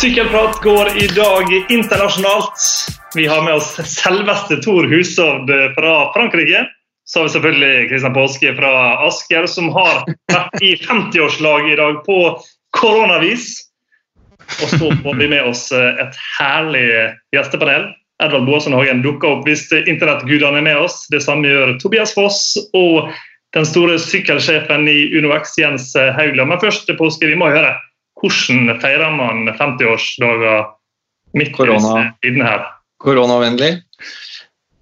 Sykkelprat går i dag internasjonalt. Vi har med oss selveste Tor Hushovd fra Frankrike. Så har vi selvfølgelig Kristian Påske fra Asker, som har vært i 50-årslag i dag på koronavis. Og så får vi med oss et herlig gjestepanel. Edvard Boasson Hagen dukker opp hvis internettgudene er med oss. Det samme gjør Tobias Foss og den store sykkelsjefen i UnoX, Jens Haugland. Men først, Påske, vi må høre. Hvordan feirer man 50-årsdager midt i disse her? Koronavennlig?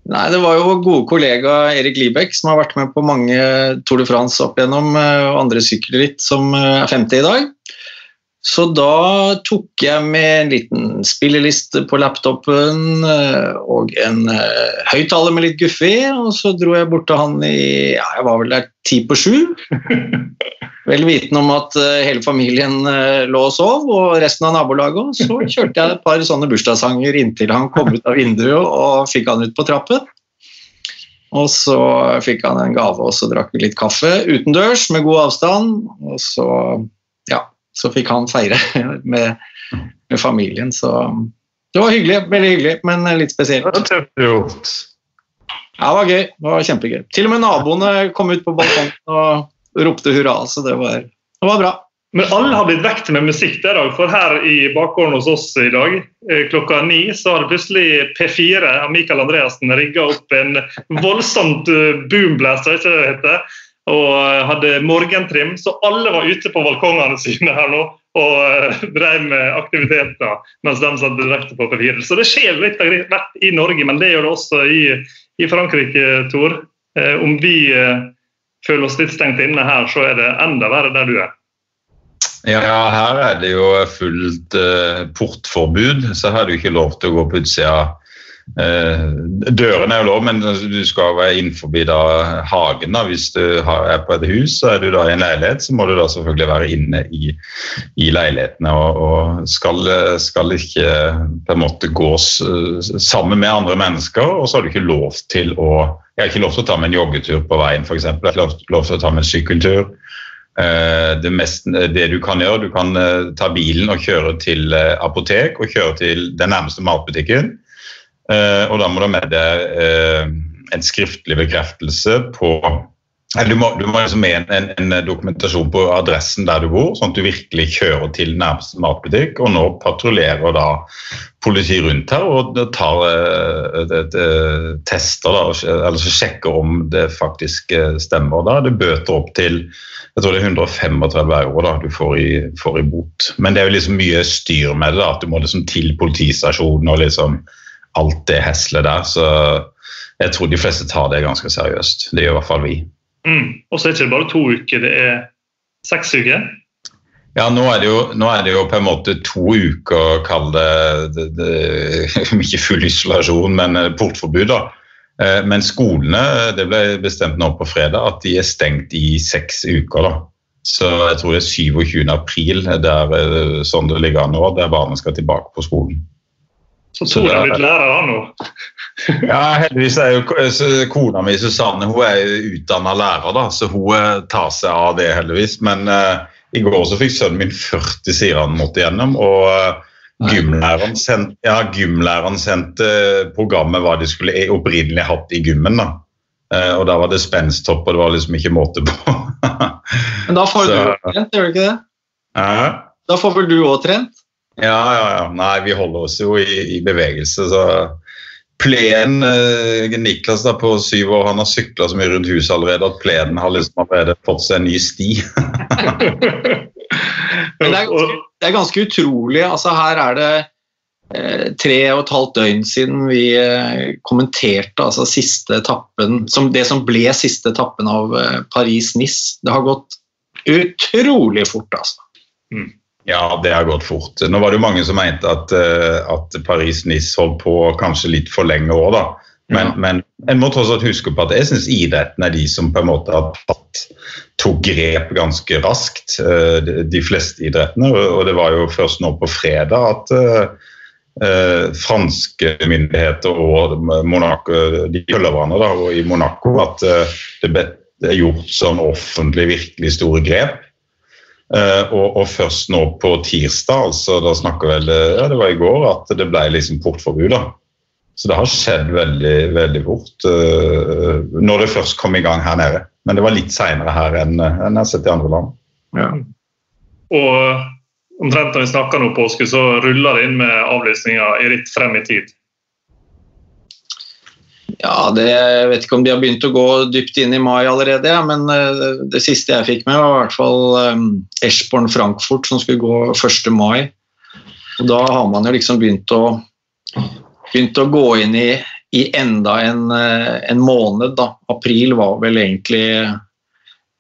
Nei, Det var jo vår gode kollega Erik Libek som har vært med på mange Tour de France opp igjennom, og andre sykkelritt som er 50 i dag. Så da tok jeg med en liten spilleliste på laptopen og en høyttaler med litt guffe og så dro jeg bort til han i ja, jeg var vel der ti på sju. Vel vitende om at hele familien lå og sov, og resten av nabolaget. òg. så kjørte jeg et par sånne bursdagssanger inntil han kom ut av vinduet og fikk han ut på trappen. Og så fikk han en gave, og så drakk vi litt kaffe utendørs med god avstand. Og så, så fikk han feire med, med familien. Så det var hyggelig. Veldig hyggelig, men litt spesielt. Ja, det var gøy. Det var kjempegøy. Til og med naboene kom ut på balkongen og ropte hurra, så det var, det var bra. Men alle har blitt vekt med musikk der for her i bakgården hos oss i dag klokka ni så har plutselig P4 av Michael Andreassen rigga opp en voldsomt boomblaster, ikke det heter, og hadde morgentrim. Så alle var ute på balkongene sine her nå og drev med aktiviteter mens de satt direkte på P4. Så det skjer litt av hvert i Norge, men det gjør det også i, i Frankrike, Tor. Om vi føler oss litt stengt inne her, så er det enda verre der du er. Ja, her er det jo fullt portforbud, så her er det jo ikke lov til å gå på utsida. Uh, dørene er jo lov, men du skal være innenfor da, hagen. Da. Hvis du er på et hus så er du da i en leilighet, så må du da selvfølgelig være inne i, i leilighetene. Og, og skal, skal, ikke på en måte gås sammen med andre mennesker, og så har du ikke lov til å Jeg har ikke lov til å ta med en joggetur på veien, f.eks. Jeg har ikke lov, lov til å ta med en sykkeltur. Det, mest, det, du kan gjøre, du kan ta bilen og kjøre til apotek og kjøre til den nærmeste matbutikken. Og da må du ha med deg en skriftlig bekreftelse på du må, du må liksom med en, en, dokumentasjon på adressen der du bor, sånn at du virkelig kjører til nærmeste matbutikk. Og nå patruljerer da politiet rundt her og tar et, et, tester, da, eller så sjekker om det faktisk stemmer. Da det bøter opp til jeg tror det er 135 euro da, du får i, får i bot. Men det er jo liksom mye styr med det. da, At du må liksom til politistasjonen og liksom alt det heslet der. Så jeg tror de fleste tar det ganske seriøst. Det gjør i hvert fall vi. Mm. Og så er det ikke bare to uker, det er seks uker? Ja, nå er, jo, nå er, det jo, på en måte to uker, kall det, det, det Ikke full isolasjon, men portforbud. da. Men skolene det ble bestemt nå på fredag at de er stengt i seks uker. da. Så jeg tror det er 27. april der sånn det ligger an nå, der barna skal tilbake på skolen. Så Tor er blitt lærer nå? ja, heldigvis er jo kona mi Susanne hun er utdanna lærer, da, så hun tar seg av det, heldigvis. Men uh, i går så fikk sønnen min 40 sider han måtte gjennom. og uh, Gymlæreren sendte, ja, gymlæreren sendte programmet hva de skulle opprinnelig hatt i gymmen. da. Uh, og da var det spensthopp, og det var liksom ikke måte på. Men da får så, du trent, gjør du ikke det? Da får vel du òg trent? Ja, ja, ja. Nei, vi holder oss jo i, i bevegelse, så Plenen eh, Niklas da på syv år han har sykla så mye rundt huset allerede at plenen har liksom allerede fått seg en ny sti. Men det er, ganske, det er, ganske, utrolig. altså Her er det eh, tre og et halvt døgn siden vi eh, kommenterte altså siste etappen, som det som ble siste etappen av eh, Paris-Nice. Det har gått utrolig fort, altså. Mm. Ja, det har gått fort. Nå var det jo mange som mente at, at Paris-Nice holdt på kanskje litt for lenge òg, da. Men, ja. men en må tross alt huske på at jeg syns idretten er de som på en måte har tatt tok grep ganske raskt, de fleste idrettene. Og det var jo først nå på fredag at uh, franske myndigheter og Monaco, de følger hverandre da, og i Monaco at eh, det er gjort sånn offentlig virkelig store grep. Uh, og, og, først nå på tirsdag, altså da snakker vel ja, det var i går, at det ble liksom portforbud. da. Så det har skjedd veldig, veldig fort uh, når det først kom i gang her nede. Men det var litt seinere her enn, enn jeg har sett i andre land. Ja. Og omtrent når vi snakker nå påske, så ruller det inn med avlysninger i ritt frem i tid. Ja, det, Jeg vet ikke om de har begynt å gå dypt inn i mai allerede, ja, men uh, det siste jeg fikk med, var i hvert fall um, Eschborn Frankfurt, som skulle gå 1. mai. Og Da har man jo liksom begynt å, begynt å gå inn i, i enda en, uh, en, måned. da. April var vel egentlig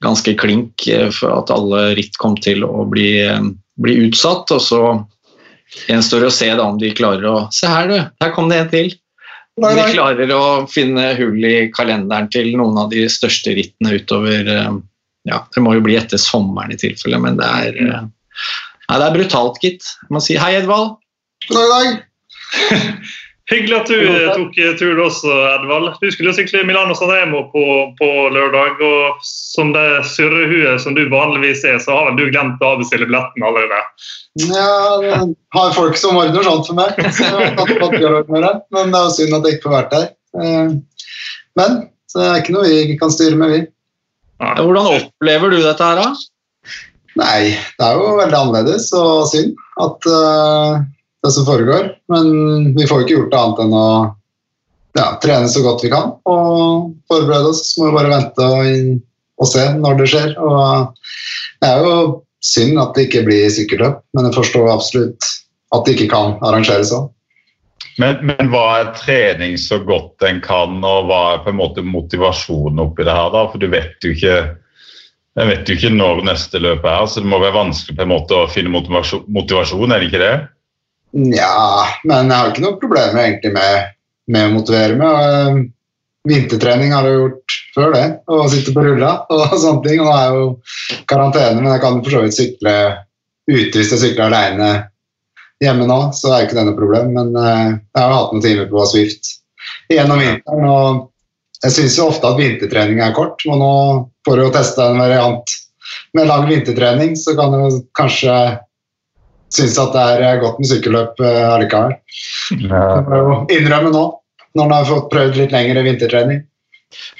ganske klink uh, for at alle ritt kom til å bli, bli utsatt. Og så gjenstår det å se da om de klarer å Se her, du! Her kom det en til! Nei, nei. Vi klarer å finne hull i kalenderen til noen av de største rittene utover eh, ja, Det må jo bli etter sommeren i tilfelle, men det er, eh, nei, det er brutalt, gitt. Jeg må si hei, Edvald. God dag, dag. Hyggelig at du tok turen også, Edvald. Du skulle sykle Milano Sanremo på, på lørdag. og Som det surrehuet som du vanligvis er, så har vel du glemt å avbestille billetten allerede? Ja, jeg har folk som ordner sånt for meg. Så jeg tatt med det. Men det er jo synd at jeg ikke får vært der. Eh, men så det er ikke noe vi kan styre med, vi. Hvordan opplever du dette her, da? Nei, det er jo veldig annerledes og synd at uh, det som foregår. Men vi får ikke gjort det annet enn å ja, trene så godt vi kan og forberede oss. Så må vi bare vente og, og, se når det skjer. Og det er jo synd at det ikke blir sykkeløp, men jeg forstår absolutt at det ikke kan arrangeres sånn. Men, men, hva er trening så godt en kan, og hva er på en måte motivasjonen oppi det her? da? For du vet jo ikke vet jo ikke når neste løp er, så det må være vanskelig på en måte å finne motivasjon er det ikke det? Nja, men jeg har ikke noen problemer egentlig med, med å motivere meg. Eh, vintertrening har jeg gjort før det, å sitte på rulla og sånne ting. Nå er jo karantene, men jeg kan for så vidt sykle ute hvis jeg sykler alene hjemme nå, så er ikke det noe problem. Men uh, jeg har hatt noen timer på Swift gjennom vinteren, og jeg syns jo ofte at vintertrening er kort. Og nå får jeg jo testa en variant med lang vintertrening, så kan jeg kanskje syns at det er eh, godt med sykkelløp uh, allikevel. Ja. Det må jo innrømme nå, når han har fått prøvd litt lengre vintertrening.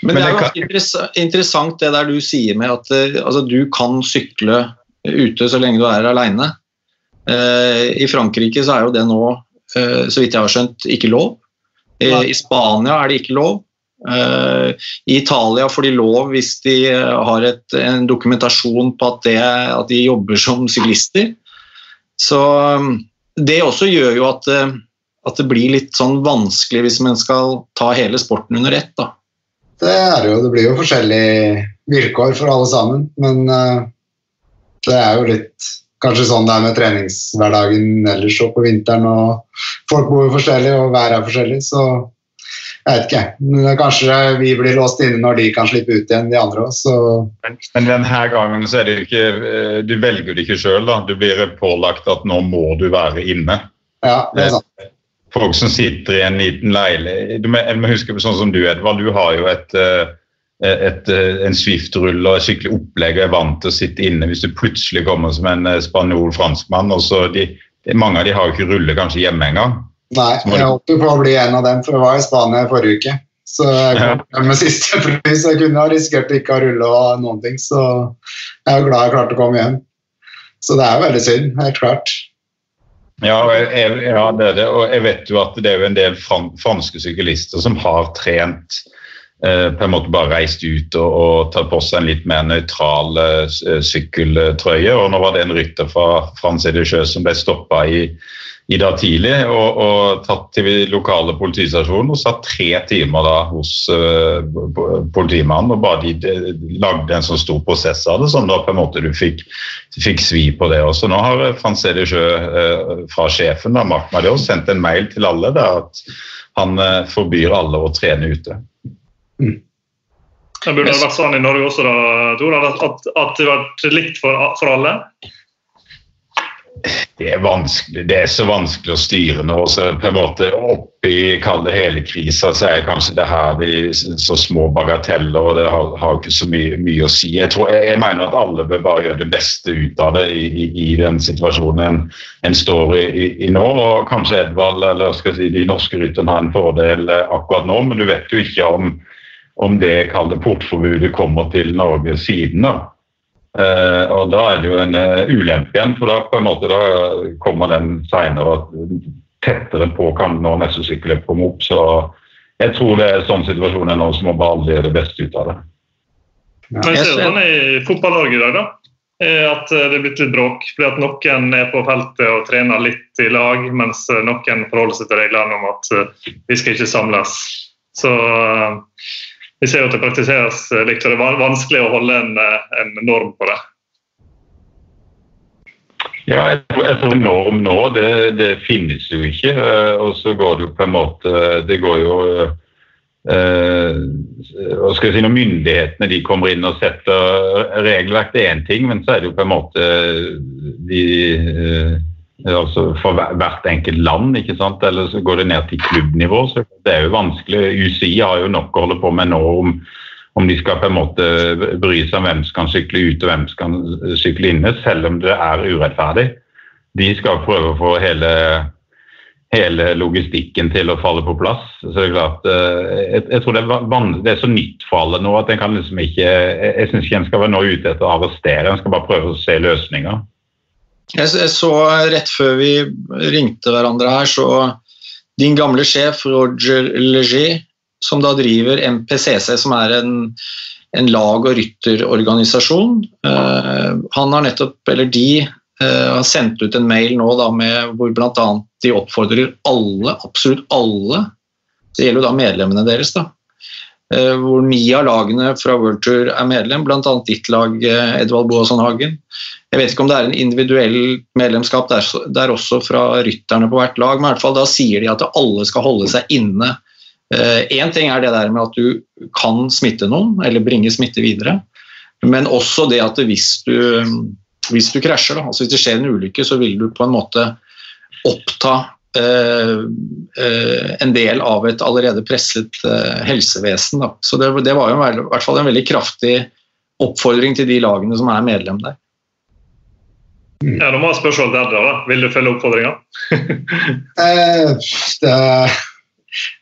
Men det er ganske interessant det der du sier med at uh, altså, du kan sykle ute så lenge du er aleine. Uh, I Frankrike så er jo det nå, uh, så vidt jeg har skjønt, ikke lov. I, I Spania er det ikke lov. I Italia får de lov hvis de har et, en dokumentasjon på at, det, at de jobber som syklister. Så um, det også gjør jo at, uh, at, det blir litt sånn vanskelig hvis man skal ta hele sporten under ett. da. Det er jo, det blir jo forskjellige vilkår for alle sammen, men uh, det er jo litt kanskje sånn det er med treningshverdagen ellers og på vinteren. og Folk bor jo forskjellig, og været er forskjellig. så jeg vet ikke. Kanskje vi blir låst inne når de kan slippe ut igjen, de andre òg. Men, men denne gangen så er det jo ikke eh, Du velger det ikke sjøl, da. Du blir pålagt at nå må du være inne. Ja, det er sant. Eh, folk som sitter i en liten leilighet Du må, må huske på sånn som du, Edvard. Du har jo et, eh, et, en Swift-rull og et skikkelig opplegg og er vant til å sitte inne. Hvis du plutselig kommer som en spanjol-franskmann og så de, Mange av de har jo ikke rulle kanskje hjemme engang. Nei, jeg håper på å bli en av dem, for jeg var i Spania forrige uke. Så jeg kom ja. med siste fly, så Jeg kunne ha risikert ikke å rulle og noen ting, så jeg er glad jeg klarte å komme hjem. Så det er veldig synd, helt klart. Ja, jeg, ja, det er det. Og jeg vet jo at det er jo en del franske syklister som har trent eh, på en måte bare reist ut og, og tatt på seg en litt mer nøytral eh, sykkeltrøye. Og nå var det en rytter fra Frans Edecheux som ble stoppa i i dag tidlig og, og, tatt til lokale politistasjonen og satt tre timer da hos uh, politimannen. og bare de, de, lagde en sånn stor prosess av det, som da på en måte du fikk, fikk svi på det også. Nå har Franceli Sjø uh, fra sjefen da, Mark Madios, sendt en mail til alle da, at han uh, forbyr alle å trene ute. Mm. Det burde vært sånn i Norge også, da, Tor, at, at det vært likt for, for alle? Det er det er så vanskelig å styre nå. så på en måte Oppi kalde hele krisa så er kanskje det her vi, så små bagateller, og det har, har ikke så mye, mye, å si. Jeg, tror, jeg, mener at alle bør bare gjøre det beste ut av det i, i, i den situasjonen en, en står i, i, nå. og Kanskje Edvald eller skal jeg si, de norske rytterne har en fordel akkurat nå, men du vet jo ikke om, om det kalde portforbudet kommer til Norge siden. da. Uh, og Da er det jo en uh, ulempe igjen, for da på en måte da kommer den seinere tettere på kan når neste sykkelløp kommer opp. Så jeg tror det er sånn situasjonen er nå, så må bare alle gjøre det beste ut av det. Ja. Men ser sånn i Fotball-Norge i dag, da. At det er blitt litt bråk. fordi at Noen er på feltet og trener litt i lag, mens noen forholder seg til reglene om at eh, vi skal ikke samles. Så vi ser jo at det praktiseres eh, likt, og det er vanskelig å holde en, eh, en norm på det. Ja, jeg tror, norm nå, det, det, finnes jo ikke. Eh, og så går det jo på en måte Det går jo eh, hva skal jeg si, Når myndighetene de kommer inn og setter regelverk, det er én ting, men så er det jo på en måte de eh, altså for hvert enkelt land, ikke sant? eller så går det ned til klubbnivå. så Det er jo vanskelig. UCI har jo nok å holde på med nå om, om de skal på en måte bry seg om hvem som kan sykle ute og hvem som kan sykle inne, selv om det er urettferdig. De skal prøve å få hele, hele logistikken til å falle på plass. Så det er klart, eh, jeg, jeg tror det er, det er, så nytt for alle nå at en kan liksom ikke Jeg, jeg syns ikke en skal være nå ute etter å arrestere, en skal bare prøve å se løsninger. Jeg, så rett før vi ringte hverandre her, så din gamle sjef Roger Leger, som da driver MPCC, som er en, en lag- og rytterorganisasjon, uh, han har nettopp, eller de, uh, har sendt ut en mail nå da med hvor bl.a. de oppfordrer alle, absolutt alle, det gjelder jo da medlemmene deres, da, hvor ni av lagene fra World Tour er medlem, bl.a. ditt lag, Edvald Boasson Hagen. Jeg vet ikke om det er en individuell medlemskap der, der, også fra rytterne på hvert lag, men i hvert fall da sier de at alle skal holde seg inne. Én eh, ting er det der med at du kan smitte noen, eller bringe smitte videre. Men også det at hvis du, hvis du krasjer, da, altså hvis det skjer en ulykke, så vil du på en måte oppta eh, eh, en del av et allerede presset eh, helsevesen. Da. Så det, det var jo i hvert fall en veldig kraftig oppfordring til de lagene som er medlem der. Ja, Nå må jeg spørsmål til Edda. Vil du følge oppfordringa? eh,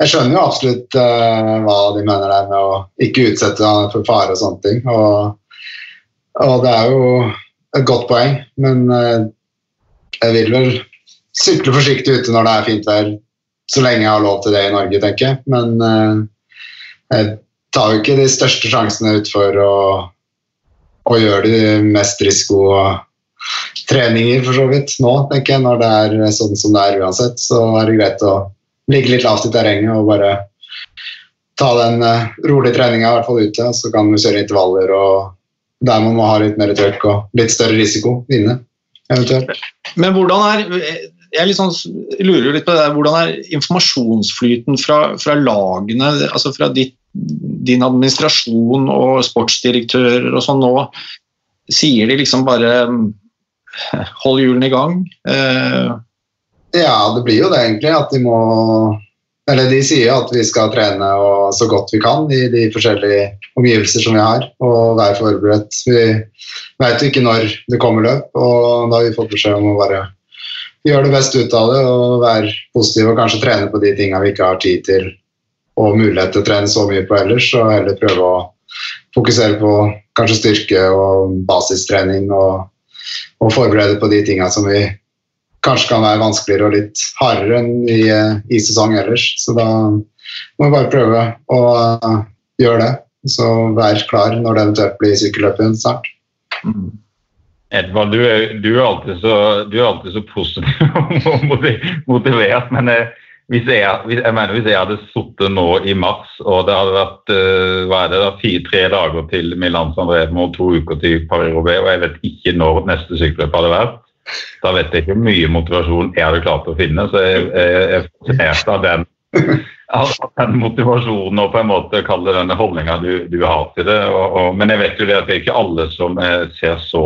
jeg skjønner jo absolutt uh, hva de mener der med å ikke utsette for fare og sånne ting. Og, og, det er jo et godt poeng, men uh, jeg vil vel sykle forsiktig ute når det er fint vær, så lenge jeg har lov til det i Norge, tenker jeg. Men uh, jeg tar jo ikke de største sjansene utfor å, å gjøre de mest risiko. Og, treninger, for så vidt, nå, tenker jeg. Når det er sånn som det er uansett, så er det greit å ligge litt lavt i terrenget og bare ta den uh, rolige treninga, i hvert fall ute. Så kan du kjøre intervaller og der man må ha litt mer trøkk og litt større risiko inne, eventuelt. Men hvordan er jeg sånn, lurer litt på det der, Hvordan er informasjonsflyten fra, fra lagene, altså fra ditt, din administrasjon og sportsdirektører og sånn nå? Sier de liksom bare Hold hjulene i gang. Eh, ja, det blir jo det egentlig. At de må Eller de sier at vi skal trene så godt vi kan i de forskjellige omgivelser som vi har, og være forberedt. Vi jo ikke når det kommer løp, og da har vi fått beskjed om å bare gjøre det beste ut av det og være positive og kanskje trene på de tingene vi ikke har tid til og mulighet til å trene så mye på ellers, og heller prøve å fokusere på kanskje styrke og basistrening og og forberede på de tingene som vi kanskje kan være vanskeligere og litt hardere enn i, i sesong ellers. Så da må vi bare prøve å gjøre det. Så vær klar når det eventuelt blir sykkelløp igjen snart. Mm. Edvard, du er, du er, alltid så, du er alltid så positiv og motivert. Men jeg, eh, hvis, jeg, jeg mener, hvis jeg hadde sittet nå i mars, og det hadde vært hva er det da, fire, tre dager til Milan San Remo og to uker til Paris-Roubais, og jeg vet ikke når neste sykkelløp hadde vært, da vet jeg ikke hvor mye motivasjon jeg hadde klart å finne. Så jeg, jeg er fascinert av den, av den motivasjonen og på en måte kalle denne holdninga du, du, har til det. Og, og, men jeg vet jo det at det er ikke alle som ser så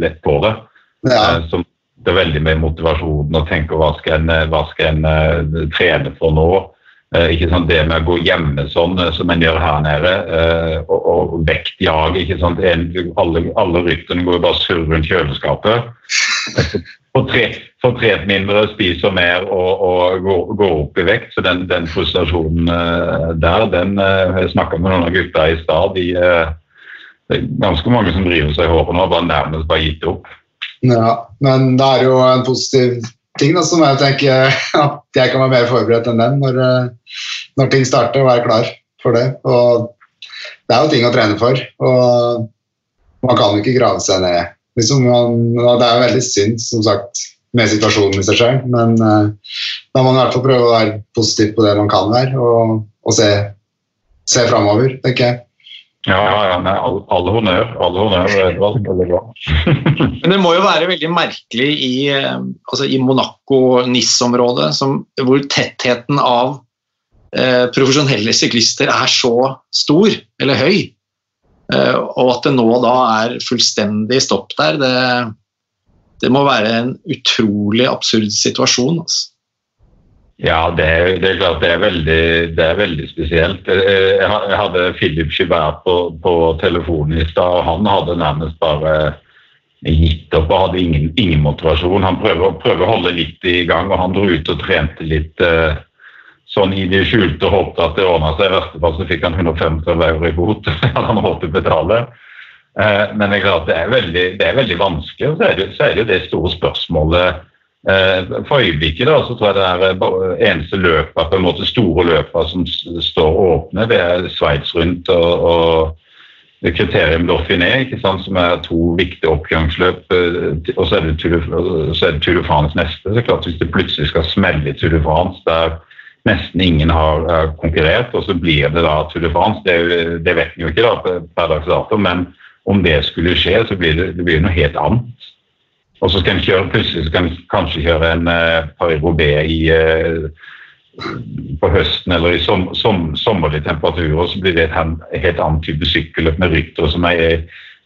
lett på det. Ja. Som det er veldig med motivasjonen og tenker hva skal en, hva skal en uh, trene for nå? Uh, ikke sant? Det med å gå hjemme sånn uh, som en gjør her nede, og, og vektjage. ikke sant? En, alle, alle rytterne går bare surr rundt kjøleskapet. Få trent mindre, spiser mer og, og går, går, opp i vekt. Så den, den frustrasjonen der, den Jeg snakka med noen av gutta i stad. De, det er ganske mange som driver seg i håret nå, bare nærmest bare gitt opp. Ja, men det er jo en positiv ting da, som jeg tenker at jeg kan være mer forberedt enn dem når, eh, når ting starter, og være klar for det. Og det er jo ting å trene for, og man kan ikke grave seg ned. Liksom man, det er jo veldig synd, som sagt, med situasjonen i seg selv, men uh, da må man i hvert fall prøve å være positiv på det man kan være, og, og se, se framover, tenker jeg. Ja, ja, ja. Nei, all, all honnør. All honnør, Edvald. Veldig bra. Men det må jo være veldig merkelig i, eh, altså i Monaco-NIS-området, hvor tettheten av eh, profesjonelle syklister er så stor, eller høy, eh, og at det nå da er fullstendig stopp der, det, det må være en utrolig absurd situasjon. altså. Ja, det er, det er, klart det er, veldig, det er veldig spesielt. Jeg hadde Philip Gibert på, på telefonen i stad, og han hadde nærmest bare gitt opp og hadde ingen, ingen motivasjon. Han prøver, prøver, å holde litt i gang, og han dro ut og trente litt eh, sånn i det skjulte og håpet at det ordna seg. I verste fall så fikk han 150 euro i bot. Hadde han å betale. Eh, men det er klart det er veldig, det er veldig vanskelig. Og så er det, så er det jo det store spørsmålet Eh, for øyeblikket da, så tror jeg det er eh, eneste løpet, på en måte store løpet som står åpne, det er Sveits rundt og, og Kriterium Dauphiné, ikke sant, som er to viktige oppgangsløp. Og så er det Tour de France neste. så klart Hvis det plutselig skal smelle i Tour de France der nesten ingen har konkurrert, og så blir det da Tour de France, det, det vet vi jo ikke da per dags dato, men om det skulle skje, så blir det, det blir noe helt annet. Og så skal en kjøre, plutselig skal en kanskje kjøre en uh, Paris-Roubais uh, på høsten eller i som, som, sommerlige temperaturer, så blir det en helt annen type sykkelløp med ryttere som er i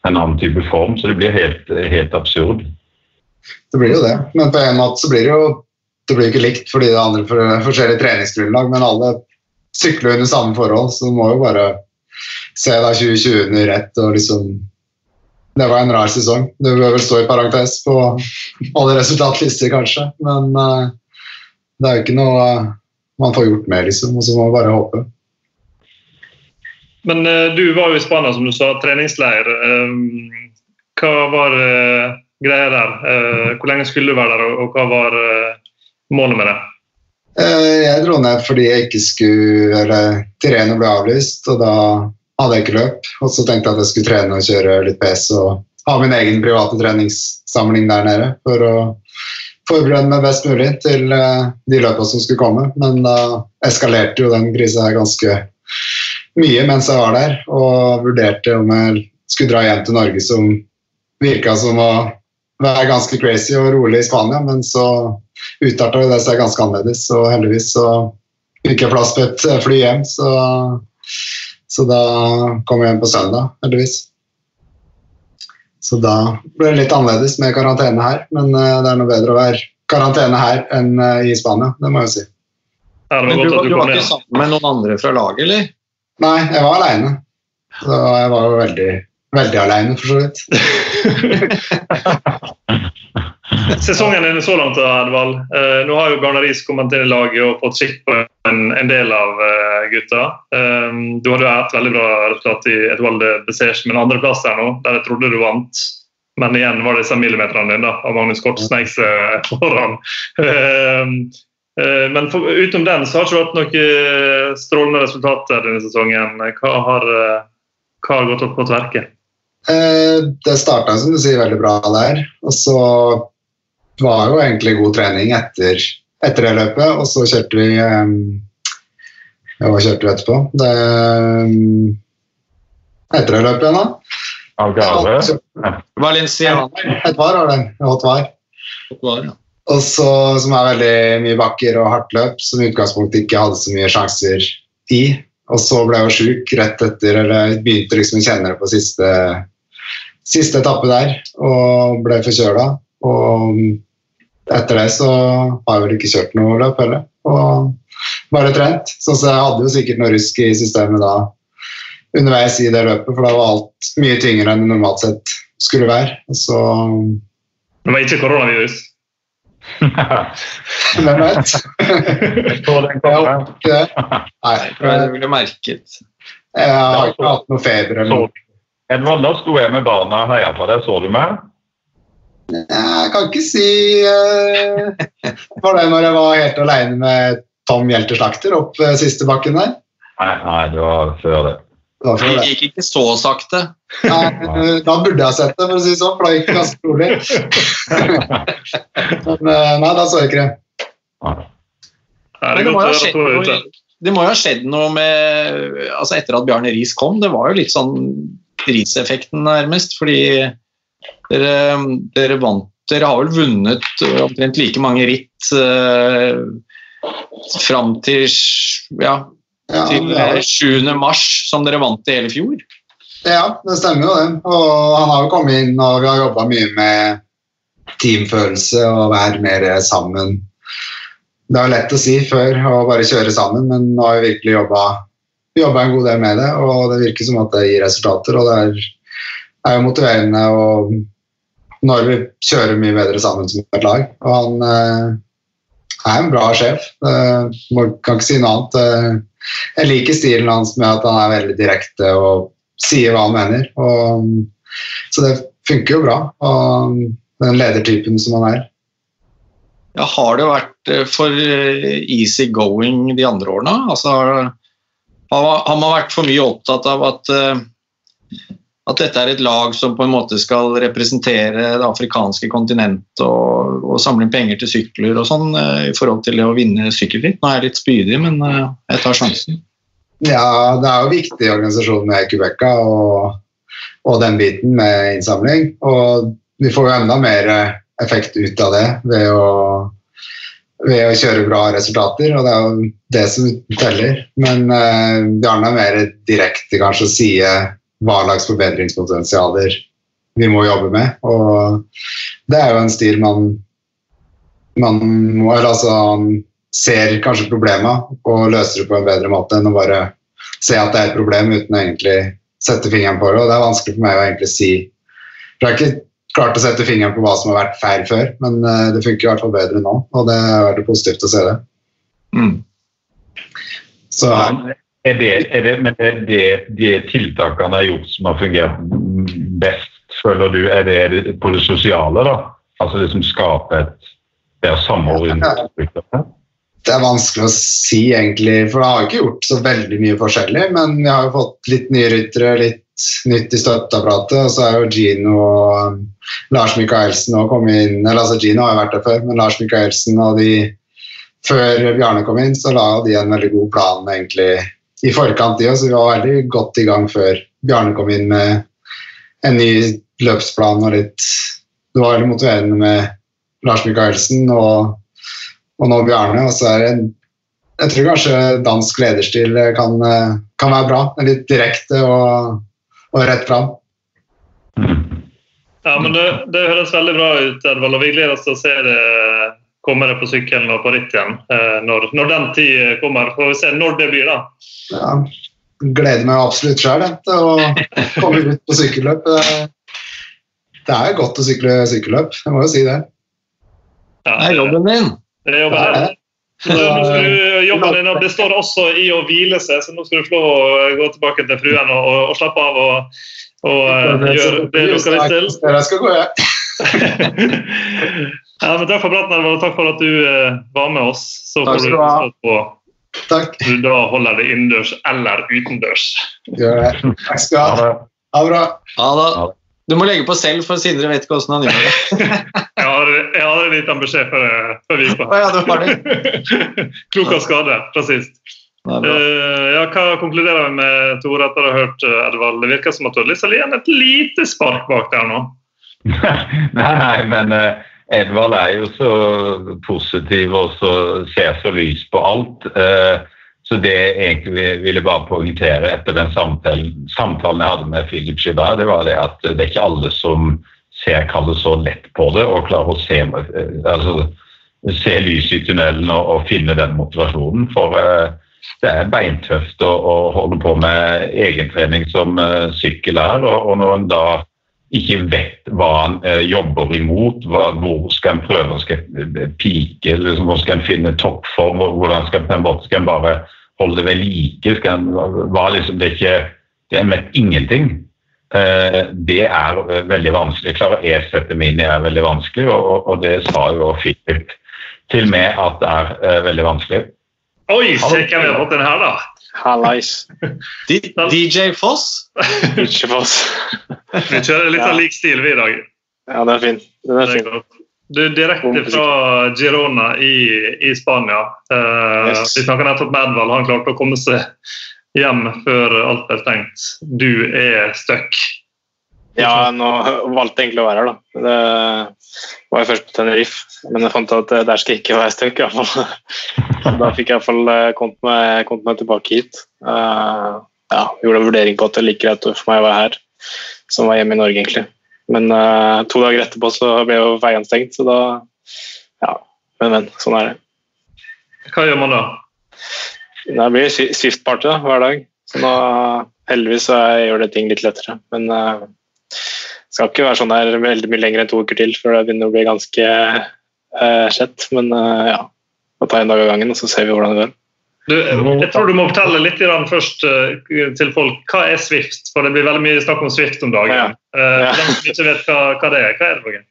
en annen type form. Så det blir helt, helt absurd. Det blir jo det, men på en måte så blir det jo det blir ikke likt fordi det er andre for, forskjellige treningsgrunnlag, men alle sykler under samme forhold, så du må jo bare se da 2020 under ett og liksom det var en rar sesong. Det bør vel stå i parentes på alle resultatlister, kanskje. Men uh, det er jo ikke noe uh, man får gjort med, liksom. Og så må man bare håpe. Men uh, du var jo i Spania, som du sa, treningsleir. hva var greia der? hvor lenge skulle du være der, og, og hva var målet med det? Jeg dro ned fordi jeg ikke skulle Eller Tireno ble avlyst, og da hadde jeg ikke løp. Og så tenkte jeg at jeg skulle trene og kjøre litt PS og ha min egen private treningssamling der nede for å forberede meg best mulig til uh, de løpene som skulle komme. Men da uh, eskalerte jo den krisa ganske mye mens jeg var der, og vurderte om jeg skulle dra hjem til Norge, som virka som å være ganske crazy og rolig i Spania, men så utarta det seg ganske annerledes, og heldigvis så fikk jeg plass på et fly hjem, så så da kom jeg hjem på søndag, heldigvis. Så da ble det litt annerledes med karantene her, men uh, det er noe bedre å være karantene her enn uh, i Spania, det må jeg si. Ja, men du, du, var ikke sammen med noen andre fra laget, eller? Nei, jeg var aleine. Så jeg var jo veldig, veldig aleine, for så vidt. Sesongen er så langt, Edvald. Uh, nå har jo Garnaris kommet inn i laget og fått skikk på en, en del av uh, gutta. Um, du hadde jo et veldig bra resultat i Edvald Besers med en andreplass der nå, der jeg trodde du vant. Men igjen var det disse millimeterne dine av Magnus Kort sneik seg foran. Um, uh, men for, utenom den så har det ikke vært noen strålende resultater denne sesongen. Hva har, hva har gått opp på tverke? Det starta som du sier veldig bra der. Og så var jo egentlig god trening etter, etter det løpet, og så kjørte vi um, Hva kjørte vi etterpå? Det, um, etter det løpet igjen, da. Algarve? Valencia. Et var var det. Hot var. Og så, som er veldig mye bakker og hardt løp, som i utgangspunktet ikke hadde så mye sjanser i. Og så ble jeg jo sjuk rett etter, eller begynte liksom å kjenne det på siste, siste etappe der, og ble forkjøla. Og etter det så har jeg vel ikke kjørt noe løp heller. Og bare trent. Så, så jeg hadde jo sikkert noe rusk i systemet da underveis i det løpet, for da var alt mye tyngre enn det normalt sett skulle være. Så Det var ikke koronavirus? Hvem vet? Det. Nei, jeg ville merket. jeg har ikke hatt noe feber eller noe. Edvard, da sto jeg med barna og heia på deg. Så du meg? Jeg kan ikke si uh, var det når jeg var helt alene med Tom Hjelter Slakter opp uh, siste bakken der. Nei, nei, det var før det. Det var Det det. gikk ikke så sakte. Nei, uh, da burde jeg sett det, for å si det sånn, for da gikk det ganske rolig. Men eh, nei, da så jeg ikke det. Nei. det Men det må, jo ha skjedd noe, det må jo ha skjedd noe med altså Etter at Bjarne Riis kom, det var jo litt sånn Riis-effekten nærmest. Fordi dere, dere vant Dere har vel vunnet øh, omtrent like mange ritt eh, fram til, ja, Ja, til ja. eh, 7. mars, som dere vant i hele fjor. ja, det stemmer jo det. Og han har jo kommet inn, og vi har jobba mye med teamfølelse og være mer sammen. Det er lett å si før å bare kjøre sammen, men nå har vi virkelig jobba jobba en god del med det, og det virker som at det gir resultater. Og det er, er jo motiverende og når vi kjører mye bedre sammen som et lag. Og han eh, er en bra sjef. Eh, kan ikke si noe annet. Eh, jeg liker stilen hans med at han er veldig direkte og sier hva han mener. Og, så det funker jo bra. Og den ledertypen som han er. Ja, har det vært eh, for eh, easy going de andre årene? Altså, har, har man vært for mye opptatt av at, eh, at dette er et lag som på en måte skal representere det afrikanske kontinentet og, og samle inn penger til sykler og sånn eh, i forhold til å vinne sykkelritt? Nå er jeg litt spydig, men eh, jeg tar sjansen. Ja, det er jo viktig organisasjon med Quebeca og, og den biten med innsamling. Og vi får jo enda mer effekt ut av det ved å, ved å kjøre bra resultater, og det er jo det som teller. Men eh, Bjarne er mer direkte kanskje å si hva slags forbedringspotensialer vi må jobbe med. Og det er jo en stil man, man må altså, ser kanskje problemet og løser det på en bedre måte enn å bare se at det er et problem uten å egentlig sette fingeren på det. Og det er vanskelig for meg å egentlig si For jeg har ikke klart å sette fingeren på hva som har vært feil før, men eh, det funker i hvert fall bedre nå, og det er veldig positivt å se det. Mm. Så Er det, er det, men er det de tiltakene har gjort som har fungert best, føler du? Er det på det sosiale, da? Altså det som skaper et bedre samhold det er vanskelig å si, egentlig, for det har ikke gjort så veldig mye forskjellig. Men vi har jo fått litt nye ryttere, litt nytt i støtteapparatet. Og så er jo Gino og Lars Michaelsen nå kommet inn Eller altså Gino har jo vært der før, men Lars Michaelsen og de Før Bjarne kom inn, så la de en veldig god plan egentlig i forkant, de òg. Så vi var veldig godt i gang før Bjarne kom inn med en ny løpsplan og litt Det var veldig motiverende med Lars Michaelsen og og nå Bjarne. Og så er det Jeg tror kanskje dansk lederstil kan, kan være bra. Litt direkte og, og rett fram. Ja, men det, det høres veldig bra ut, Edvald, og vi gleder oss til å se det komme det på sykkelen og på ritt igjen. eh, Når, når den tid kommer. Får vi se når det blir, da. Ja, gleder meg absolutt sjøl til å komme ut på sykkelløp. Det, det er godt å sykle sykkelløp, jeg må jo si det. Ja, Det er jobben din. Det er jobben din. Jobben din består også i å hvile seg, så nå skal du få lov å gå tilbake til fruen og, og, og slappe av og, og eh, gjøre det du skal litt til. Jeg skal gå, jeg. Ja, men takk for praten, Elvar, og takk for at du eh, var med oss. Så Takk får skal du ha. på Takk. du da holder det innendørs eller utendørs. Gjør det. Takk skal du ha. Ha det bra. Ha det. Du må legge på selv, for Sindre vet ikke åssen han gjør det. Jeg har, en liten beskjed før, før vi gikk på. Ja, du har det. Klok av skade fra sist. Det. Eh, ja, hva konkluderer vi med, Tore, etter å ha hørt eh, Edvald? Det virker som at du har lyst til å gi ham et lite spark bak der nå. Nei, men eh, Edvard er jo så positiv og så ser så lys på alt. eh, så det jeg egentlig ville bare poengtere etter den samtalen, samtalen jeg hadde med Philip Gibert, det var det at det er ikke alle som ser kallet så lett på det og klarer å se, eh, altså, se lyset i tunnelen og, og, finne den motivasjonen. For uh, det er beintøft å, å, holde på med egentrening som uh, sykkel er. Og, og, når en da ikke vet hva en eh, jobber imot, hva, hvor skal en prøve, å pike, liksom, hvor skal en finne toppform, hvordan skal skal bare holde det ved like? En, hva, liksom, det er ikke det er med ingenting. Eh, det er veldig vanskelig. Klarer E-sette mini er veldig vanskelig, og, og det sa jo Philip til meg at det er eh, veldig vanskelig. Oi, se hvem vi har fått den her, da! Hallais. DJ Foss. DJ Foss. vi kjører litt av lik stil vi i dag. Ja, det er fint. Den er fin. Du, Direkte fra Girona i, i Spania. Uh, yes. Vi snakka nettopp med Edvald. Han klarte å komme seg hjem før alt ble stengt. Du er stuck. Ja, nå valgte jeg egentlig å være her, da. Det var jeg først på Tenerife, men jeg fant ut at der skal jeg ikke være stuck. Da fikk jeg iallfall eh, kommet, meg, kommet meg tilbake hit. Uh, ja, gjorde en vurdering på at det er like greit for meg å være her som var hjemme i Norge, egentlig. Men uh, to dager etterpå så ble jo veiene stengt, så da Ja, men, men. Sånn er det. Hva gjør man da? Det blir Swift-party hver dag. Så nå, heldigvis så gjør det ting litt lettere. Men uh, skal ikke være sånn her veldig mye lenger enn to uker til før det begynner å bli ganske uh, skjett. Men uh, ja, vi tar en dag av gangen, og så ser vi hvordan det går. Du, jeg tror du må fortelle litt først uh, til folk hva er Swift. For det blir veldig mye snakk om Swift om dagen. Ja. Ja. Uh, de ikke vet hva, hva, det er, hva er det for noe?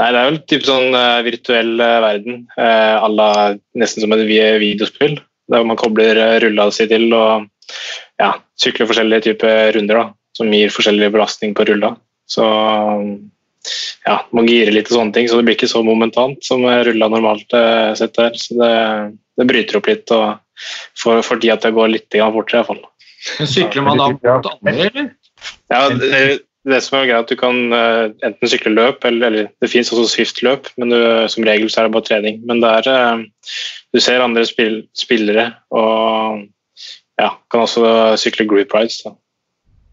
Nei, Det er jo en typ sånn uh, virtuell verden. Alla, nesten som et videospill der man kobler eh, rulla si til og ja, sykler forskjellige typer runder da, som gir forskjellig belastning på rulla. Så ja, man girer litt og sånne ting, så det blir ikke så momentant som rulla normalt eh, sett der. Så det, det, bryter opp litt og for, for de at det går litt fortere iallfall. Sykler man da mot andre, eller? Ja, det, det som er greit, at du kan uh, enten sykle løp, eller, eller det fins også Swift-løp, men du, som regel så er det bare trening. Men det er uh, Du ser andre spill, spillere og ja, kan også sykle group rides. Da.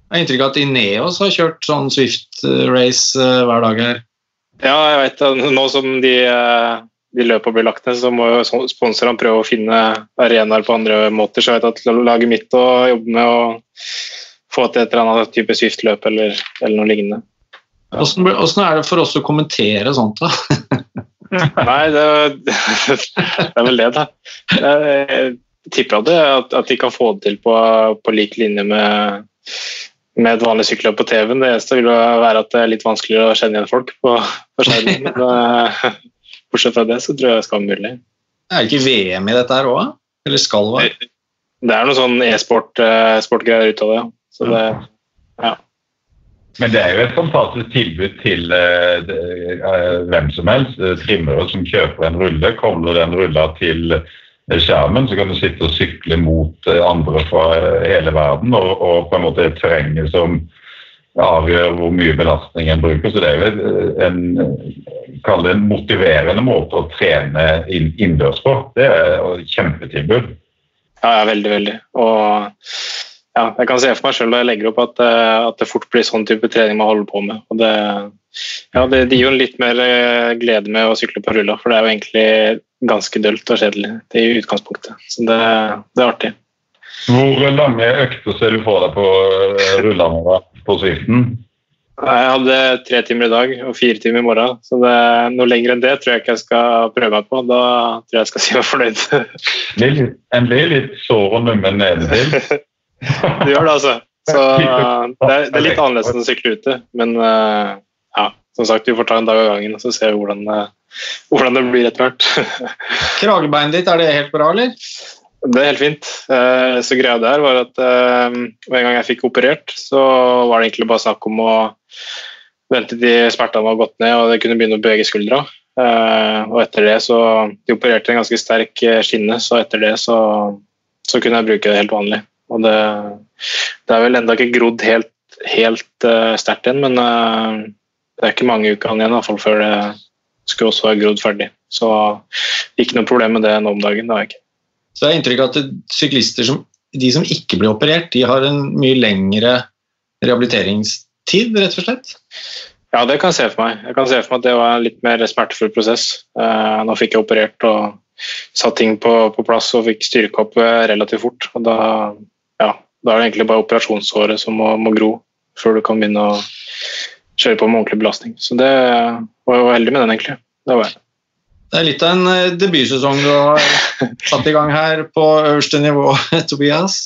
Jeg har inntrykk av at Ineos har kjørt sånn Swift-race uh, hver dag her. Ja, jeg vet det. Nå som de, de løpa blir lagt ned, så må jo sponsorene prøve å finne arenaer på andre måter. Så jeg vet at laget mitt og jobber med å få til et eller annet type Swift-løp eller, eller, noe lignende. Hvordan, er det for oss å kommentere sånt, da? Nei, det, det, er vel det, da. Jeg tipper at, det, at, at de kan få det til på, på lik linje med, med et vanlig sykkelløp på TV-en. Det eneste vil være at det er litt vanskeligere å kjenne igjen folk på, på skjermen. Men eh, bortsett fra det, så tror jeg det skal være mulig. Er det ikke VM i dette her òg? Eller skal være? Det er noe sånn e-sport-greier ut av det. Så det, ja. Men det er jo et fantastisk tilbud til uh, de, uh, hvem som helst. Uh, trimmere som kjøper en rulle, kobler den rulla til skjermen, så kan du sitte og sykle mot andre fra hele verden og, og på en måte et terrenget som avgjør hvor mye belastning en bruker. Så det er jo en, det en motiverende måte å trene innendørs på. Det er et kjempetilbud. Ja, ja, veldig, veldig. Og ja, jeg kan se for meg sjøl da jeg legger opp at, eh, at, det fort blir sånn type trening man holder på med. Og det, ja, det, det gir jo litt mer eh, glede med å sykle på rulla, for det er jo egentlig ganske dølt og kjedelig det i utgangspunktet. Så det, det er artig. Hvor lange økter ser du for deg på eh, rullene på Swiften? Jeg hadde tre timer i dag og fire timer i morgen. Så det, noe lenger enn det tror jeg ikke jeg skal prøve meg på. Da tror jeg jeg skal si meg fornøyd. en blir litt sår og nummen nedentil. du gjør det, altså. Så det er, det er, litt annerledes enn å sykle ute. Men uh, ja, som sagt, vi får ta en dag av gangen og så ser vi hvordan, uh, hvordan det blir etter hvert. Kragebeinet ditt, er det helt bra, eller? Det er helt fint. Uh, så greia der var at en gang jeg fikk operert, så var det egentlig bare snakk om å vente til smertene var gått ned og det kunne begynne å bevege skuldra. og etter det så De opererte en ganske sterk skinne, så etter det så, så kunne jeg bruke det helt vanlig. Og det, det er vel ennå ikke grodd helt, helt sterkt igjen, men det er ikke mange ukene igjen i hvert fall før det skulle også ha grodd ferdig. Så ikke noe problem med det nå om dagen. det har jeg ikke. Så jeg har inntrykk at syklister som, de som ikke blir operert, de har en mye lengre rehabiliteringstid, rett og slett? Ja, det kan jeg se for meg. Jeg kan se for meg at det var en litt mer smertefull prosess. Eh, nå fikk jeg operert og satt ting på, på plass og fikk styrke opp relativt fort. Og da, ja, da er det egentlig bare operasjonshåret som må, må, gro før du kan begynne å kjøre på med ordentlig belastning. Så det var jo heldig med den, egentlig. Det var jeg. Det er litt av en eh, debutsesong du har satt i gang her på øverste nivå, Tobias.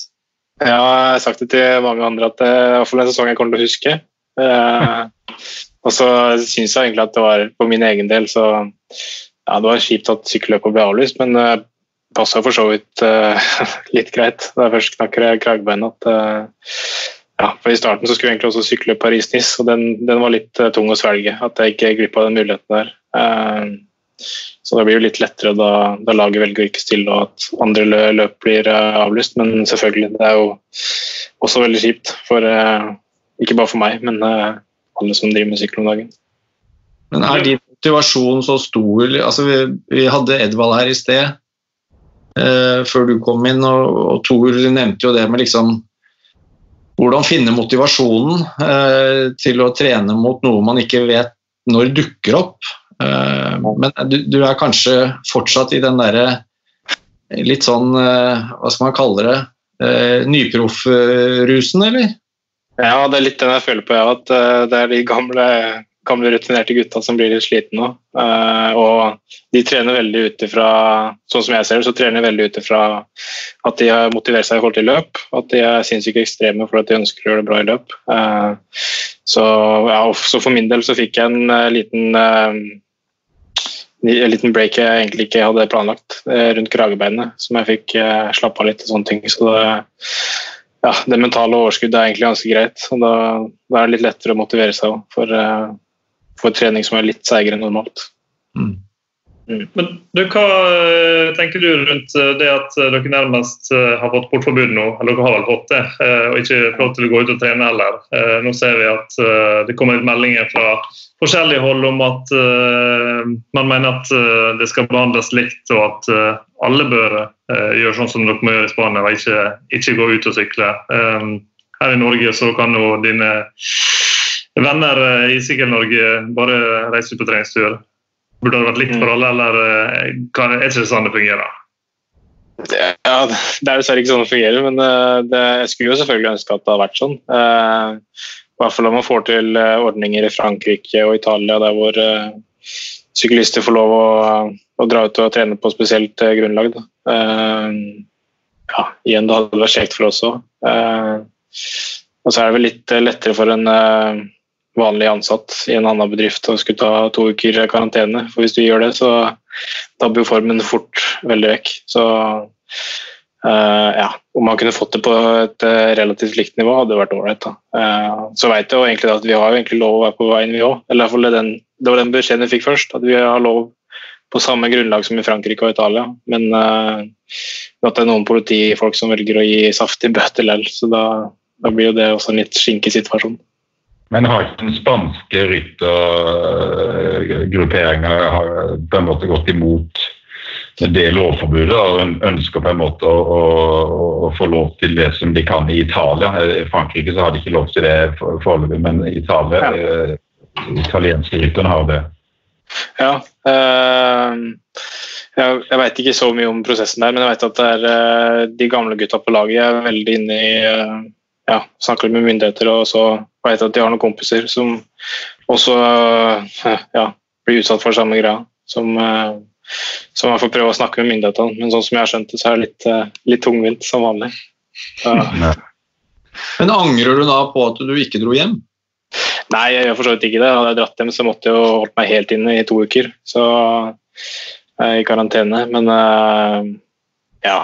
Ja, jeg har sagt det til mange andre at det er iallfall en sesong jeg kommer til å huske. Eh, og så syns jeg egentlig at det var på min egen del så ja, Det var kjipt at sykkelløpet ble avlyst, men det uh, passa for så vidt uh, litt greit. Da jeg først knakk kragbeinet at ja, for I starten så skulle jeg egentlig også sykle Paris-Nice, og den, den, var litt uh, tung å svelge. At jeg ikke glippa den muligheten der. Uh, så det blir jo litt lettere da, da laget velger å ikke stille og at andre løp blir uh, avlyst. Men selvfølgelig, det er jo også veldig kjipt. For, ikke bare for meg, men alle som driver med sykkel om dagen. Men er din motivasjon så stor? Altså, vi, vi hadde Edvald her i sted, før du kom inn, og, og Tor nevnte jo det med liksom hvordan finne motivasjonen eh, til å trene mot noe man ikke vet når dukker opp. Eh, men du, du, er kanskje fortsatt i den derre litt sånn, eh, hva skal man kalle det, nyproffrusen, eller? Ja, det er litt den jeg føler på, ja, at det er de gamle gamle, rutinerte gutta som blir litt slitne nå. Uh, og de trener veldig ut ifra Sånn som jeg ser det, så trener de veldig ut ifra at de har motivert seg i forhold til løp. At de er sinnssykt ekstreme for at de ønsker å gjøre det bra i løp. Uh, så, ja, så, for min del så fikk jeg en uh, liten en liten break jeg egentlig ikke hadde planlagt rundt kragebeinet, som jeg fikk slappe av litt og sånne ting. Så det, ja, det mentale overskuddet er egentlig ganske greit. og Da, da er det litt lettere å motivere seg for, for trening som er litt seigere enn normalt. Mm. Mm. Men du, Hva eh, tenker du rundt eh, det at eh, dere nærmest har fått portforbud nå? Eller dere har vel fått det, og ikke får lov til å gå ut og trene heller. Nå ser vi at det kommer ut meldinger fra forskjellige hold om at man mener at det skal behandles likt, og at alle bør gjøre sånn som dere må gjøre i Spania, og ikke, ikke gå ut og sykle. Her i Norge så kan jo dine venner eh, i Sykkel-Norge bare reiser ut på treningstur. Burde det vært likt for alle, eller eh, er det ikke sånn det fungerer? Ja, Det er dessverre ikke sånn det fungerer, men eh, det, jeg skulle jo selvfølgelig ønske at det hadde vært sånn. I hvert fall om man får til ordninger i Frankrike og Italia der hvor syklister får lov å, å dra ut og trene på spesielt grunnlag. Ja, igjen, det hadde vært kjekt for oss òg. Og så er det vel litt lettere for en vanlig ansatt i en annen bedrift og skulle ta to uker karantene. For hvis du gjør det, så dabber formen fort veldig vekk. Så uh, ja, om man kunne fått det på et uh, relativt likt nivå, hadde det vært ålreit. Uh, så veit jeg egentlig at vi har egentlig lov å være på veien, vi òg. Eller iallfall den, det var den beskjeden vi fikk først, at vi har lov på samme grunnlag som i Frankrike og Italia. Men at det er noen politifolk som velger å gi saftig bøter likevel, så da, da blir jo det også en litt skinkig situasjon. Men har ikke den spanske ryttergrupperinga på en måte gått imot det lovforbudet og ønsker på en måte å, å, å, få lov til det som de kan i Italia. I Frankrike så har de ikke lov til det foreløpig, men i Italia, ja. eh, italienske rytterne har det. Ja. Øh, jeg, jeg veit ikke så mye om prosessen der, men jeg vet at det er de gamle gutta på laget er veldig inne i ja, snakker med myndigheter og så vet at de har noen kompiser som også eh, ja, blir utsatt for samme greia. Som, eh, som jeg får prøve å snakke med myndighetene. Men sånn som jeg har skjønt det, så er det litt, eh, litt tungvint som vanlig. Ja. Men angrer du da på at du ikke dro hjem? Nei, jeg gjør for så vidt ikke det. Hadde jeg dratt hjem, så måtte jeg jo holdt meg helt inne i to uker. Så i karantene. Men ja,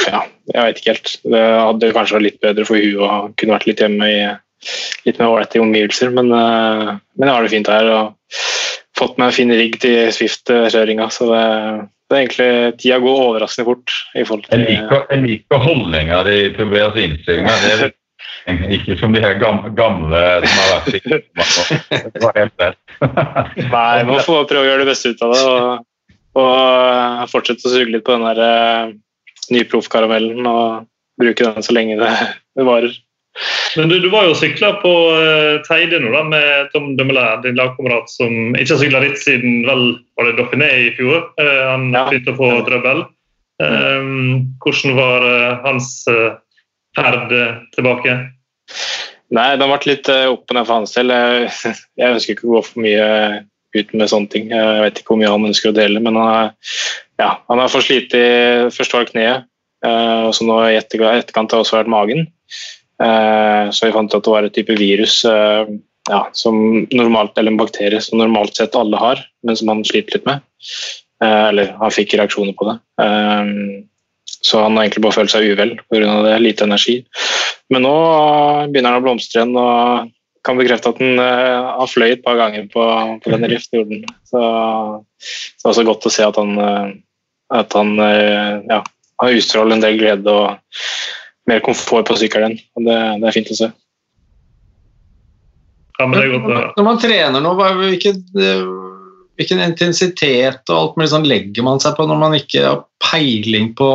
ja, jeg vet ikke helt. Det hadde kanskje vært litt bedre for hun å kunne vært litt hjemme i litt mer ålreite omgivelser. Men, uh, men, jeg har det fint her og fått meg en fin rigg til Swift-kjøringa. Så det, det, er egentlig tida går overraskende fort. i forhold til... Jeg liker, jeg liker holdninga di Tobias innstillinger. Det er ikke som de her gamle, gamle som har vært i rett. Nei, man får prøve å gjøre det beste ut av det. og, og fortsette å suge litt på den der uh, nyproffkaramellen og bruke den så lenge det varer. Men du, du var jo sykla på uh, Teide nå da, med Tom Dumoulin, din lagkamerat, som ikke har sykla ritt siden vel var det Dauphiné i fjor. Uh, han Ja. begynte å få trøbbel. Um, hvordan var uh, hans uh, ferd tilbake? Nei, det har vært litt opp og ned for hans del. Jeg, jeg ønsker ikke å gå for mye ut med sånne ting. Jeg vet ikke hvor mye han ønsker å dele, men han er, ja, han har for slite i Først var det kneet, og så nå i etterkant har det også vært magen. Eh, Så vi fant at det var et type virus eh, ja, som normalt, eller en bakterie som normalt sett alle har, men som han sliter litt med. Eh, Eller han fikk reaksjoner på det. Så han har egentlig bare følt seg uvel pga. det. Lite energi. Men nå begynner han å blomstre igjen og kan bekrefte at han, har fløyet fløy et par ganger på, på denne riftjorden. Så det er også godt å se at han, at han ja, har utstråler en del glede og mer komfort på sykkelen. Og det, det er fint å se. Ja, men det er godt å. Når man trener nå, hvilken, eh, hvilken intensitet og alt mulig sånn legger man seg på når man ikke har peiling på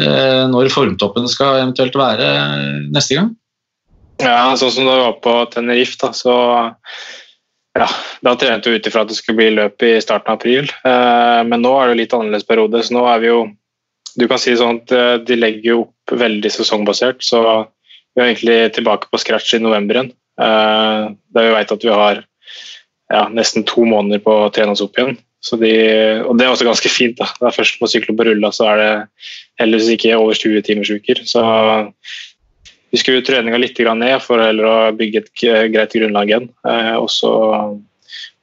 eh, når formtoppen skal eventuelt være neste gang? Ja, sånn som da vi var på Tenerife, da, så ja, da trente vi ut ifra at det skulle bli løp i starten av april. Eh, men nå er det jo litt annerledes periode, så nå er vi jo Du kan si sånn at eh, de legger jo opp veldig sesongbasert, så vi er egentlig tilbake på scratch i november igjen. Eh, der vi vet at vi har ja, nesten to måneder på å trene oss opp igjen. De, og det er også ganske fint. da. Det er først på sykle på rulla, så er det heldigvis ikke over 20 timers uker. Så vi skrur treninga litt ned for heller å bygge et greit grunnlag igjen. Eh, og så,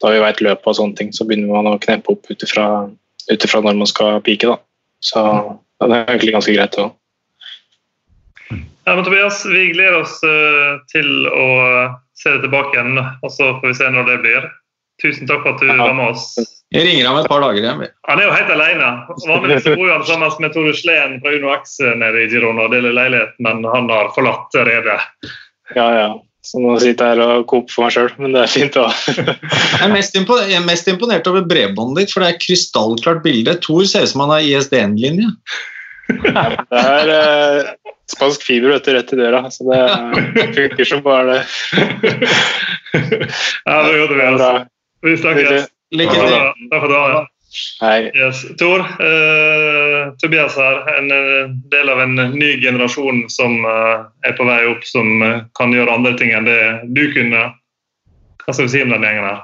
da vi vet løpet og sånne ting, så begynner man å kneppe opp ut ifra når man skal pike. da. Så det er egentlig ganske greit òg. Ja, men Tobias, vi gleder oss eh, til å se deg tilbake igjen, og så får vi se når det blir. Tusen takk for at du Ja. var med oss. Jeg ringer ham et par dager igjen. Han er jo helt alene. Vanligvis bor han sammen med Tore Sleen fra Uno X nede i Girona og deler leilighet, men han har forlatt redet. Ja, ja. Så nå sitter jeg her og koper for meg sjøl, men det er fint da. Jeg er mest, jeg er mest imponert over bredbåndet ditt, for det er krystallklart bilde. Tor ser ut som han har ISDN-linje. Det er eh, spansk fiber vet du, rett i døra, så det funker som bare det. Ja, det er godt altså. Vi snakkes. Lykke til. takk for at du var her. Hei. Yes. Tor, eh, Tobias her, en eh, del av en ny generasjon som eh, er på vei opp, som eh, kan gjøre andre ting enn det du kunne. Hva skal vi si om den gjengen her?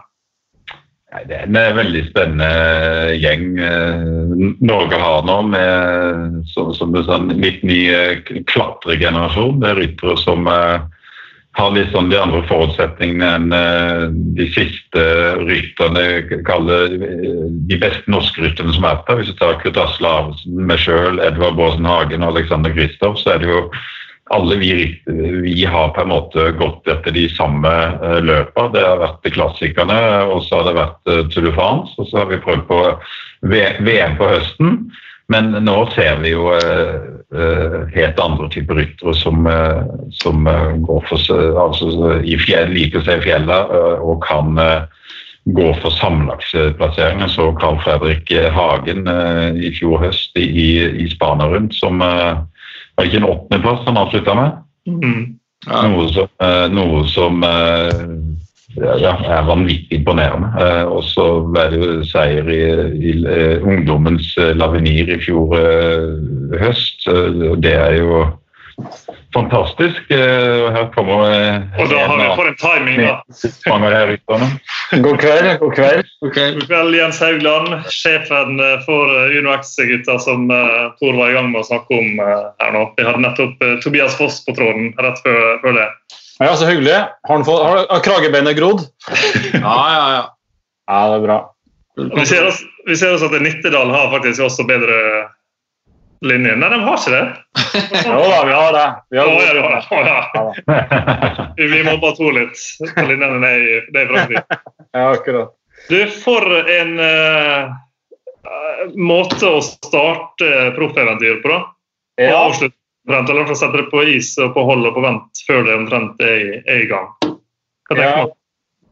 Nei, det er en eh, veldig spennende gjeng eh, Norge har nå, med som, som en sånn litt ny eh, klatregenerasjon. Det er ryttere som eh, har litt sånn de andre forutsetningene enn eh, de siste rytterne, kaller eh, de beste norske rytterne som er der. Hvis du tar Kurt Asle Arvesen, meg sjøl, Edvard Baasen Hagen og Alexander Kristoff, så er det jo alle vi, vi har på en måte gått etter de samme løpene. Det har vært klassikerne, og så har det vært eh, Tour de France, og så har vi prøvd på VM på høsten. Men nå ser vi jo eh, eh, helt andre typer ryttere som, eh, som eh, går for, altså, i fjell, liker seg i fjellet eh, og kan eh, gå for sammenlagtplasseringer. Så Carl Fredrik eh, Hagen eh, i fjor høst i, i Spania rundt, som eh, var det ikke en åttendeplass han avslutta med? Mm. Ja. Noe som, eh, noe som eh, ja, er vanvittig imponerende. Eh, og så var det jo seier i, i ungdommens Lavenir i fjor høst. Og det er jo fantastisk. Eh, og her kommer eh, Og da har vi for en timing, da. God kveld. God kveld. God kveld. God kveld, Jens Haugland, sjefen eh, for eh, Uno X-gutta som Tor var i gang med å snakke om her nå. Vi hadde nettopp Tobias Foss på tråden rett før, før det. Ja, Så hyggelig. Har, han fått, har, har kragebeinet grodd? Ja, ja, ja. Ja, det er bra. Vi ser, oss, vi ser også at Nittedal har faktisk også bedre linje. Nei, de har ikke det. Jo da, vi har det. Vi har har ja, god- har det. Vi, vi bare to litt på linjene ned i det er Frankrike. Ja, akkurat. Du, for en eh, måte å starte proffeventyr på, da. Og Ja, avslutte omtrent, eller i sette det på is og på hold og på vent før det omtrent er, i- er i gang. Hva tenker Ja.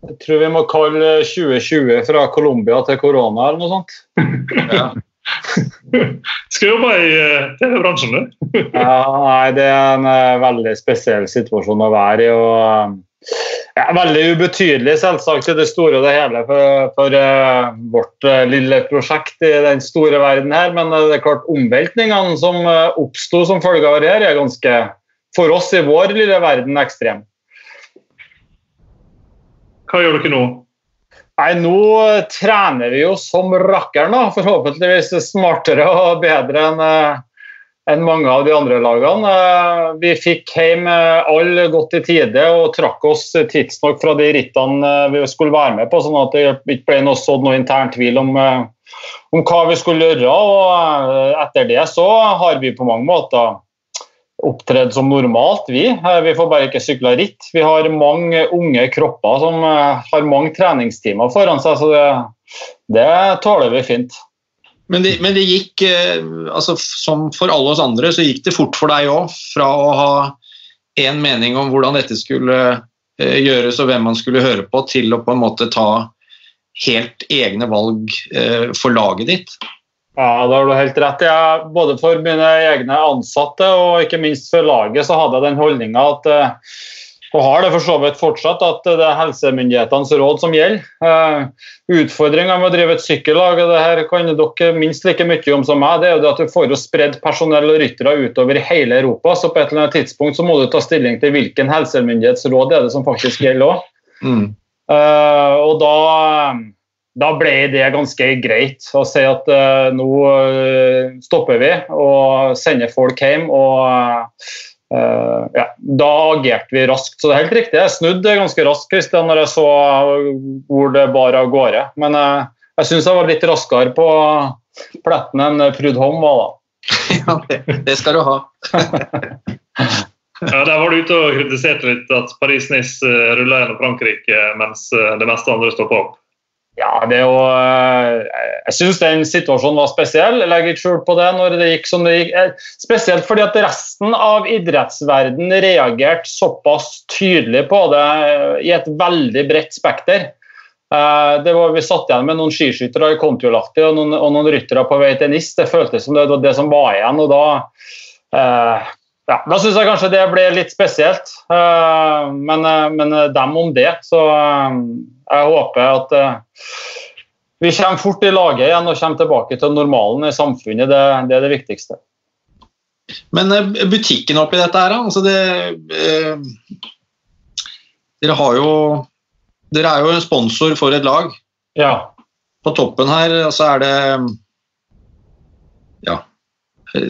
jeg tror vi må kalle 2020 fra Colombia til korona eller noe sånt. ja. Skal jobbe i eh, TV-bransjen, du. Ja, nei, det er en eh, veldig spesiell situasjon å være i. og eh, ja, Veldig ubetydelig selvsagt i det store og det hele for, for uh, vårt uh, lille prosjekt i den store verden her. Men uh, det er klart omveltningene som uh, oppsto som følge av det her, er ganske, for oss i vår lille verden, ekstrem. Hva gjør dere nå? Nei, Nå trener vi jo som rakkeren, da. Forhåpentligvis smartere og bedre enn eh, enn mange av de andre lagene. Eh, Vi fikk hjem eh, alle godt i tide og trakk oss tidsnok fra de rittene eh, vi skulle være med på, sånn at det ikke ble noe sådd noe intern tvil om, eh, om hva vi skulle gjøre. og eh, Etter det så har vi på mange måter opptredd som normalt, vi. Eh, Vi får bare ikke sykla ritt. Vi har mange unge kropper som eh, har mange treningstimer foran seg, så det, det tåler vi fint. Men det, men det gikk, eh, altså som for alle oss andre, så gikk det fort for deg òg. Fra å ha én mening om hvordan dette skulle gjøres og hvem man skulle høre på, til å på en måte ta helt egne valg for laget ditt. Ja, det har du helt rett. i. både for mine egne ansatte og ikke minst for laget så hadde jeg den holdninga at eh, og har det for så vidt fortsatt at det er helsemyndighetenes råd som gjelder. Uh, Utfordringa med å drive et sykkellag, og det her kan dere minst like mye om som meg, det er jo det at du får jo spredd personell og ryttere utover hele Europa. Så på et eller annet tidspunkt så må du ta stilling til hvilken helsemyndighetsråd det er det som faktisk gjelder òg. Mm. Uh, og da, da ble det ganske greit å si at uh, nå eh, stopper vi og sender folk hjem. og uh, ja, Da agerte vi raskt. Så det er helt riktig. Jeg snudde ganske raskt Christian, når jeg så hvor det bar av gårde. Men uh, jeg syns jeg var litt raskere på pletten enn Prudholm var da. Ja, det, det skal du ha. Ja, Der var du ute og kritiserte litt at Paris-Nice ruller gjennom Frankrike mens det meste andre stopper opp. Ja, det er jo eh, Jeg syns den situasjonen var spesiell. Jeg legger ikke skjul på det når det gikk som det gikk. Eh, Spesielt fordi at resten av idrettsverden reagerte såpass tydelig på det eh, i et veldig bredt spekter. Det var, vi satt igjen med noen skiskyttere i Kontiolahti og, noen- og noen ryttere på vei til NIS. Det føltes som det var det som var igjen. og da ja, Da syns jeg kanskje det ble litt spesielt. Eh, men, eh, men eh, dem om det. Så jeg håper at vi kommer fort i laget igjen og kommer tilbake til normalen i samfunnet. Det, det er det viktigste. Men butikken oppi dette her, altså det eh, Dere har jo Dere er jo en sponsor for et lag. Ja. På toppen her så er det.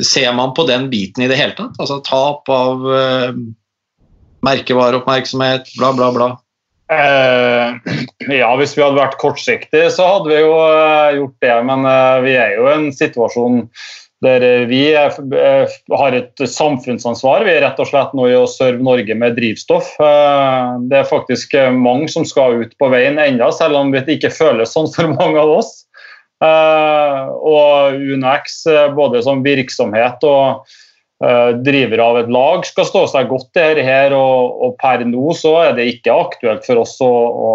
Ser man på den biten i det hele tatt? Altså tap av eh, merkevareoppmerksomhet, bla, bla, bla. Eh, ja, hvis vi hadde vært kortsiktige, så hadde vi jo eh, gjort det. Men eh, vi er jo i en situasjon der eh, vi er, eh, har et samfunnsansvar. Vi er rett og slett nå i å serve Norge med drivstoff. Eh, det er faktisk eh, mange som skal ut på veien ennå, selv om det ikke føles sånn for mange av oss. Eh, og UNX, eh, både som virksomhet og eh, driver av et lag, skal stå seg godt i dette og, og per nå så er det ikke aktuelt for oss å, å,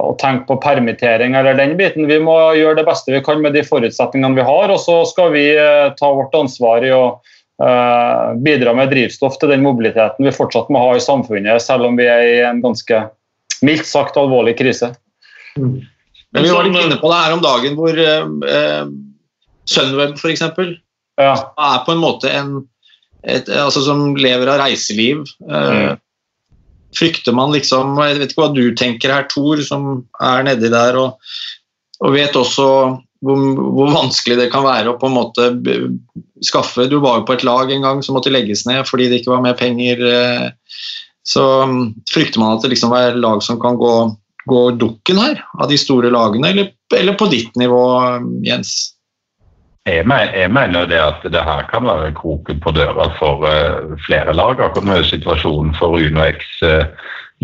å tenke på permittering eller den biten. Vi må gjøre det beste vi kan med de forutsetningene vi har, og så skal vi ta vårt ansvar i å bidra med drivstoff til den mobiliteten vi fortsatt må ha i samfunnet, selv om vi er i en ganske mildt sagt alvorlig krise. Men vi var litt inne på det her om dagen hvor eh, eh, Sunweb f.eks. Ja. er på en måte en et, altså som lever av reiseliv. Eh, Frykter man liksom Jeg vet ikke hva du tenker her, Tor, som er nedi der og, og vet også hvor, hvor vanskelig det kan være å på en måte skaffe Du var jo på et lag en gang som måtte legges ned fordi det ikke var mer penger. eh, Så mm, frykter man at det liksom er lag som kan gå, gå dukken her, av de store lagene, eller, eller på ditt nivå, Jens? Jeg mener, det at det her kan være kroken på døra for eh, flere lag. Akkurat nå er situasjonen for Uno X eh,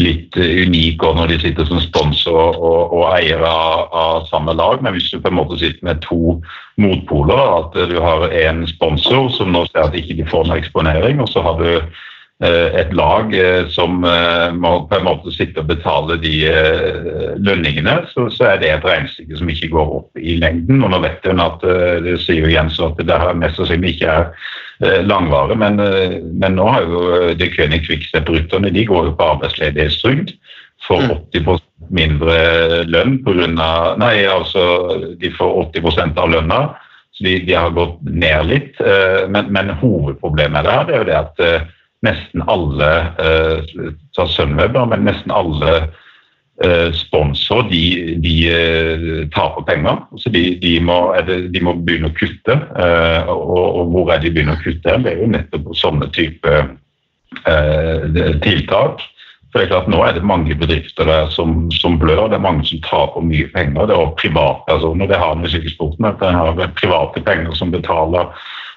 litt eh, unik når de sitter som sponsor og, og eier av, av samme lag. Men hvis du på en måte sitter med to motpoler, at du har en sponsor som nå ser at ikke de får noe eksponering, og så har du et lag eh, som eh, må på en måte sitte og betale de eh, lønningene, så, så er det et regnestykke som ikke går opp i lengden. Og nå vet hun at eh, det sier jo Jens at det her mest sannsynlig ikke er eh, langvarig, men, eh, men nå har jo eh, de König Quickstep-rytterne de går jo på arbeidsledighetstrygd får 80% mindre lønn på grunn av Nei, altså de får 80% av lønna. Så de, de har gått ned litt. eh, Men, men hovedproblemet der det er jo det at eh, nesten alle eh, Sunweb, men nesten alle eh, sponsorer de, de eh, taper penger. Så de, de, må, det, de må begynne å kutte. eh, Og, og hvor er de begynner å kutte? Det er jo nettopp sånne type eh, tiltak. For det er klart, Nå er det mange bedrifter der som, som blør, det er mange som taper mye penger. Det er også privatpersoner, det har med sykkelsporten at det har private penger som betaler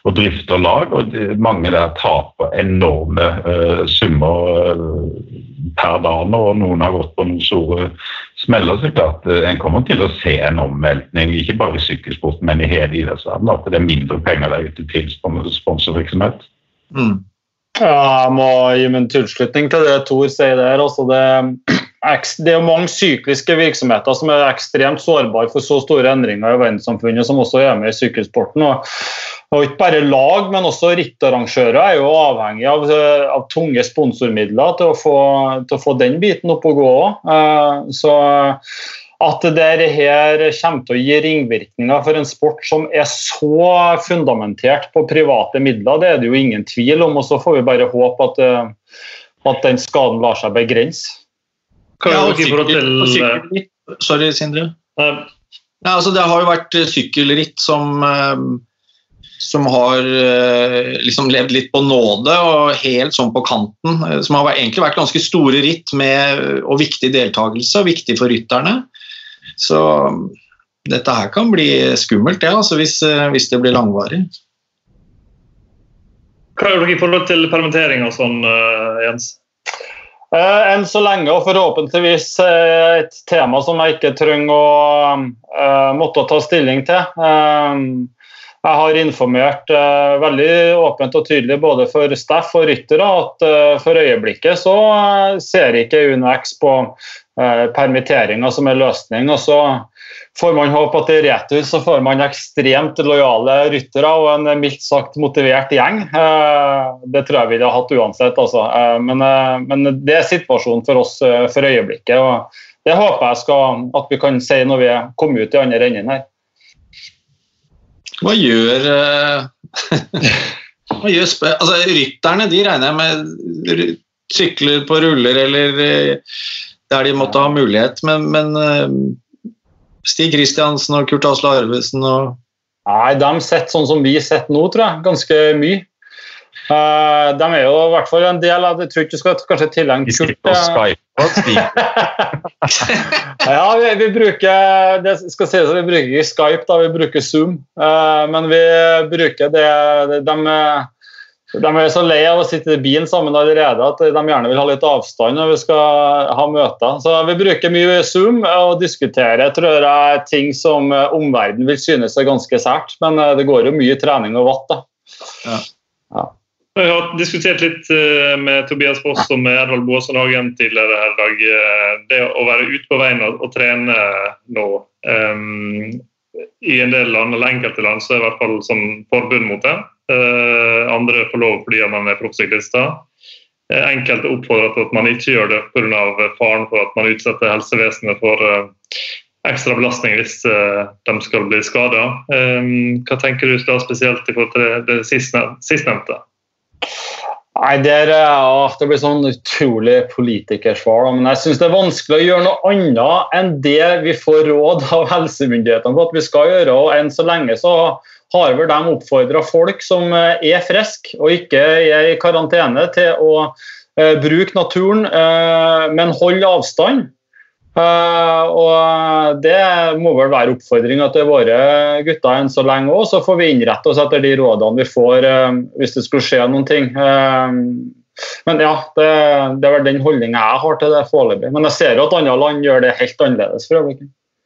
og drifter lag. og de, Mange der taper enorme eh, summer eh, per dag nå, og noen har gått på noen store smeller. så klart eh, En kommer til å se en omveltning, ikke bare i sykkelsporten, men i hele idrettsverdenen. At det er mindre penger der ute til sponsorvirksomhet. Mm. Ja, jeg må gi min tilslutning til det Tor sier der. Altså det, det er jo mange sykliske virksomheter som er ekstremt sårbare for så store endringer i verdenssamfunnet, som også er med i sykkelsporten. Og, og ikke bare lag, men også rittarrangører er jo avhengig av, av tunge sponsormidler til å, få, til å få den biten opp og gå òg. Så at det her kommer til å gi ringvirkninger for en sport som er så fundamentert på private midler, det er det jo ingen tvil om. og Så får vi bare håpe at, eh, at den skaden lar seg begrense. Ja, og dere i forhold sykkel- og til eh. Sorry, Sindre. eh, Ja, altså, det har jo vært eh, sykkelritt som, eh, som har eh, liksom levd litt på nåde og helt sånn på kanten. eh, Som har egentlig vært ganske store ritt med, og viktig deltakelse, og viktig for rytterne. Så dette her kan bli skummelt, det, altså, hvis, eh, hvis det blir langvarig. Hva gjør dere i forhold til permittering og sånn, Jens? Eh, enn så lenge, og forhåpentligvis et tema som jeg ikke trenger å måtte ta stilling til. Eh, jeg har informert eh, veldig åpent og tydelig både for Steff og ryttere at eh, for øyeblikket så eh, ser ikke UnoX på eh, permitteringer som en løsning. og så får man håpe at i retur så får man ekstremt lojale ryttere og en mildt sagt motivert gjeng. Eh, Det tror jeg vi ville hatt uansett. Altså. Eh, Men, eh, men det er situasjonen for oss eh, for øyeblikket. og Det håper jeg skal, at vi kan si når vi kommer ut i andre enden her. Hva gjør, eh, hva gjør altså, Rytterne de regner jeg med sykler på ruller eller eh, der de måtte ha mulighet, men, men eh, Stig Kristiansen og Kurt Asle Arvesen og Nei, de sitter sånn som vi sitter nå, tror jeg. Ganske mye. Eh, de er jo i hvert fall en del av det. Jeg tror ikke du skal kanskje tilegne. Stig. ja, vi, vi bruker det skal sies at vi bruker ikke Skype, da, vi bruker Zoom. Uh, men vi bruker det, det de, de er så lei av å sitte i bilen sammen allerede at de gjerne vil ha litt avstand når vi skal ha møter. Så vi bruker mye Zoom og diskuterer tror jeg, ting som eh, omverdenen vil synes er ganske sært. Men det går jo mye trening og vatt. da. Jeg har diskutert litt eh, med Tobias Foss og med Ervald Boasson Hagen tidligere her i dag. eh, Det å være ute på veien og, og trene nå um, I en del land, eller enkelte land, så er det i hvert fall sånn forbund mot det. Uh, andre får lov fordi man er proffsyklister. Enkelte oppfordrer til at man ikke gjør det pga. faren for at man utsetter helsevesenet for ekstra belastning hvis de skal bli skada. hva tenker du da spesielt i forhold til det, det sistne- sistnevnte? Nei, der, ja, Det blir sånn utrolig politikersvar. Men jeg syns det er vanskelig å gjøre noe annet enn det vi får råd av helsemyndighetene på at vi skal gjøre. og Enn så lenge så har vel de oppfordra folk som eh, er friske og ikke er i karantene, til å eh, bruke naturen, eh, men holde avstand. Eh, og Det må vel være oppfordringa til våre gutter enn så lenge òg. Så får vi innrette oss etter de rådene vi får uh, hvis det skulle skje noen ting. Uh, men ja, det, det er vel den holdninga jeg har til det foreløpig. Men jeg ser jo at andre land gjør det helt annerledes for.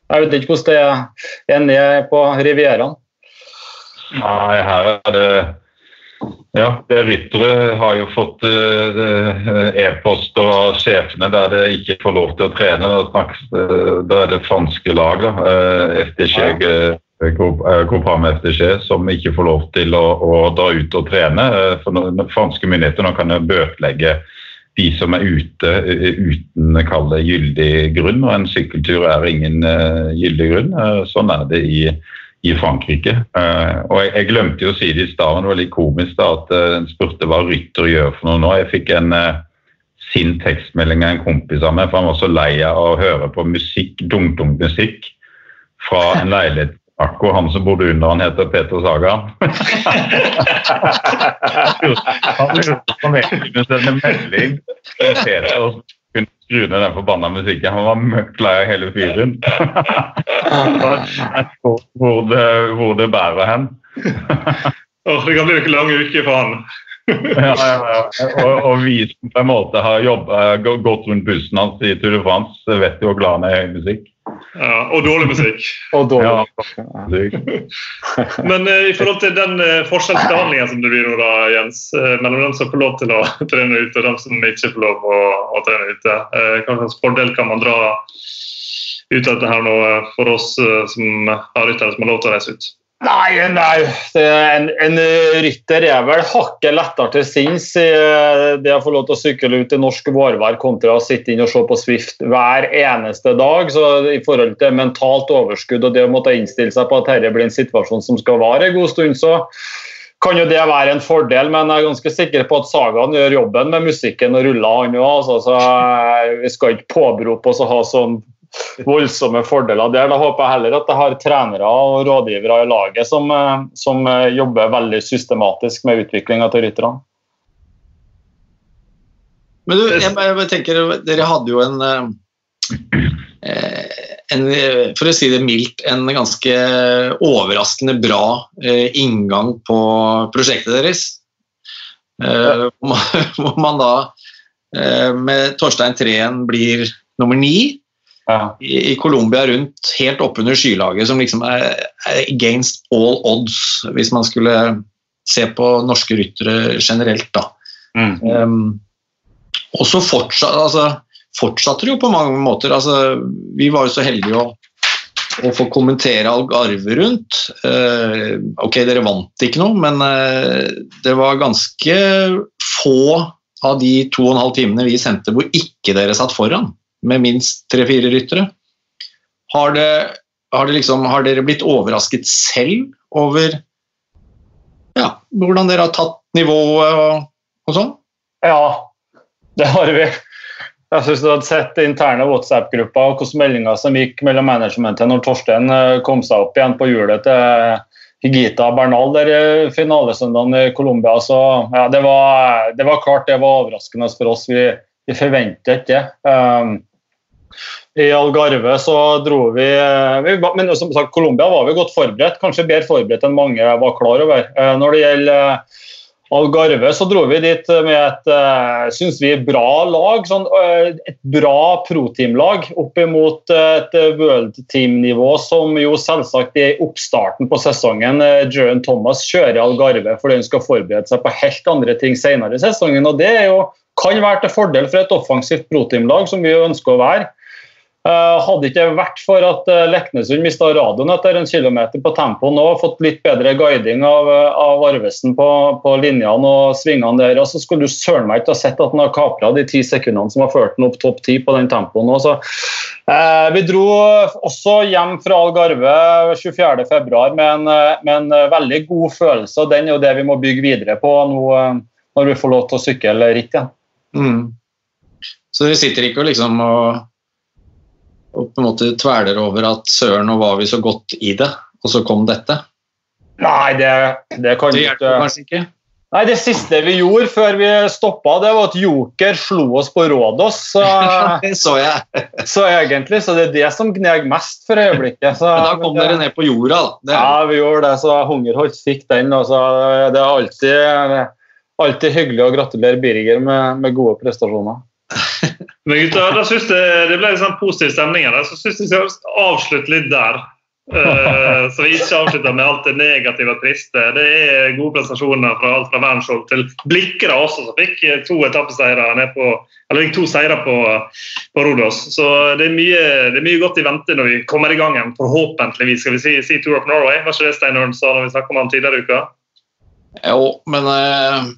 Jeg vet ikke hvordan det er nede på Rivieraen. Nei, her er det Ja, det ryttere har jo fått uh, e-poster av sjefene der det ikke får lov til å trene. Da, uh, da er det franske lag, da, uh, FDG, som ikke får lov til å, å dra ut og trene. for Franske myndigheter kan bøtelegge de som er ute uten kalle gyldig grunn. Og en sykkeltur er ingen gyldig grunn. sånn er det i i Frankrike. Uh, og jeg, jeg, glemte jo å si det i stad, men det var litt komisk da, at uh, en spurte hva Rytter gjør for noe nå. Jeg fikk en uh, sin tekstmelding av en kompis av meg, for han var så lei av å høre på musikk, dunk-dunk-musikk fra en leilighet Akko, han som bodde under han heter Peter Saga. han sende melding til Peter skru ned den forbanna musikken. Han var møkk lei av hele fyren. hvor, det, hvor det bærer hen. oh, det kan bli en lang uke for han. ja, ja, ja. Og, og, vi som på en måte har jobbet, gått rundt bussen hans i Tour de France, vet jo hvor glad han er i høy musikk. Ja, og dårlig musikk. og dårlig. Ja, Men uh, i forhold til den uh, forskjellsbehandlingen som det blir nå, da, Jens, uh, mellom dem som får lov til å trene ute og dem som ikke får lov å, å trene ute, hva slags fordel kan man dra ut av dette her nå for oss som har ryttere som har lov til å reise ut? Nei, nei. En, en, rytter er vel hakket lettere til sinns i eh, det å få lov til å sykle ut i norsk vårvær kontra å sitte inn og se på Swift hver eneste dag. Så I forhold til mentalt overskudd og det å måtte innstille seg på at dette blir en situasjon som skal vare en god stund, så kan jo det være en fordel, men jeg er ganske sikker på at Sagaen gjør jobben med musikken og ruller, han òg. Altså, så vi skal ikke påberope oss å ha sånn voldsomme fordeler der. Da håper jeg heller at jeg har trenere og rådgivere i laget som, eh, som eh, jobber veldig systematisk med utviklinga til rytterne. Men du, jeg, jeg, tenker, Dere hadde jo en, eh, en, For å si det mildt, en ganske overraskende bra inngang på prosjektet deres. Hvor man da med Torstein Treen blir nummer ni ja. i, i Colombia rundt helt oppunder skylaget, som liksom er, er, against all odds, hvis man skulle se på norske ryttere generelt. da. Mm. Um, og så fortsatt, altså, fortsatte det jo på mange måter. Altså, vi var jo så heldige å, å få kommentere Algarve rundt. Uh, ok, dere vant ikke noe, men uh, det var ganske få av de to og en halv timene vi sendte hvor ikke dere satt foran med minst tre-fire ryttere. Har, det, har, det liksom, har, dere blitt overrasket selv over ja, hvordan dere har tatt nivået og, og sånn? Ja, det har vi. Jeg synes Du hadde sett interne WhatsApp-grupper og hvilke meldinger som gikk mellom managementet når Torstein eh, kom seg opp igjen på hjulet til Higita Bernal der finalesøndagen i Colombia. Så ja, det var, det var, klart det var overraskende for oss. Vi, vi forventet ikke det. Um, i Algarve så dro vi, eh, Men som sagt, Colombia var vi godt forberedt, kanskje bedre forberedt enn mange var klar over. Eh, når det gjelder eh, Algarve så dro vi dit med et synes vi, bra lag. Sånn, et bra pro-team-lag opp imot et world team-nivå som jo selvsagt i oppstarten på sesongen Jørgen Thomas kjører Algarve fordi hun skal forberede seg på helt andre ting senere i sesongen. og Det jo, kan være til fordel for et offensivt pro-team-lag som vi ønsker å være. Uh, hadde ikke vært for at uh, Leknesund mista radioen etter en kilometer på tempo nå, fått litt bedre guiding av, uh, av Arvesen på, på, linjene og svingene der, så skulle du søren meg ikke ha sett at han har kapra de ti sekundene som har ført han opp topp ti på den tempoen. nå, så Vi dro også hjem fra Algarve 24.2 med, med en veldig god følelse, og den er jo det vi må bygge videre på nå når vi får lov til å sykle ritt igjen. Mm. Så dere sitter ikke og liksom og og på en måte tveler over at søren, nå var vi så godt i det, og så kom dette? Nei, det, det kan det hjelper kanskje ikke? Nei, Det siste vi gjorde før vi stoppa, det var at Joker slo oss på Rådås. Så, det så jeg. så egentlig, så det er det som gneg mest for øyeblikket. Så, Men da kom dere ned på jorda, da? Ja, vi gjorde det. Så Hungerholt fikk den. Altså, det er alltid, alltid hyggelig å gratulere Birger med, med gode prestasjoner. Men gutter, da synes det, det ble en sånn positiv stemning her. Så syns jeg vi skal avslutte litt der. Uh, så vi ikke avslutter med alt det negative og triste. Det er gode prestasjoner fra alt fra Wernskjold til Blikra også, som fikk to etappeseiere ned på eller to seire på, på Rodos. Så det er, mye, det er, mye, godt i vente når vi kommer i gang igjen, forhåpentligvis. Skal vi si, si Tour of Norway? Var ikke det Steinar sa når vi snakket om han tidligere i uka? Jo, men uh...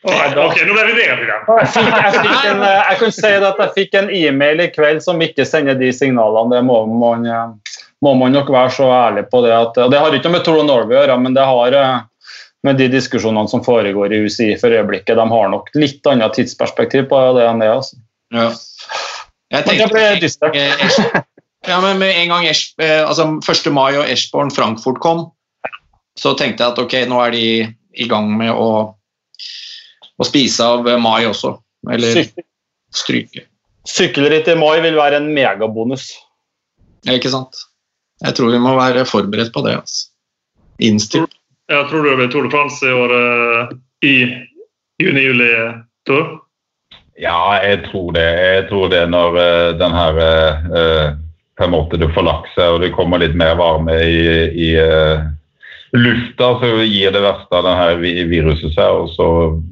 Ok, nå ble vi negative. Jeg, jeg, jeg, kan si at jeg fikk en e-mail i kveld som ikke sender de signalene. Det må man må man nok være så ærlig på det at og Det har ikke med Tour of Norway å gjøre, men det har eh, med de diskusjonene som foregår i UCI for øyeblikket. De har nok litt annet tidsperspektiv på det enn det. altså. Ja. Jeg tenkte, ja, men med en gang Esch, eh, altså 1. mai og Eschborn Frankfurt kom, så tenkte jeg at ok, nå er de i gang med å, å spise av mai også. Eller stryke. Sykkelritt i mai vil være en megabonus. Ikke sant. Jeg tror vi må være forberedt på det. altså. Innstilt. Jeg tror du det blir Tour de France i år uh, i juni-juli, Tor? Ja, jeg tror det. Jeg tror det når uh, den her på en måte du får lagt seg og det kommer litt mer varme i, i lufta, så gir det verste av denne viruset seg, og så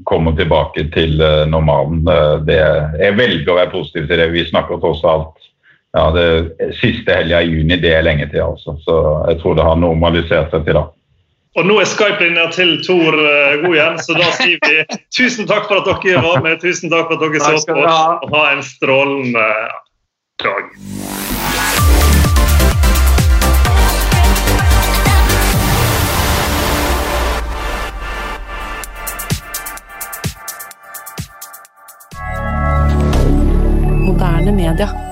kommer tilbake til normalen. Det, jeg velger å være positiv til det. Vi snakker tross alt ja, det siste helga i juni, det er lenge til, altså. Så jeg tror det har normalisert seg til da. Og nå er Skype-linja til Tor uh, god igjen, så da sier vi tusen takk for at dere var med. Tusen takk for at dere så på. Ha. ha en strålende dag. rien.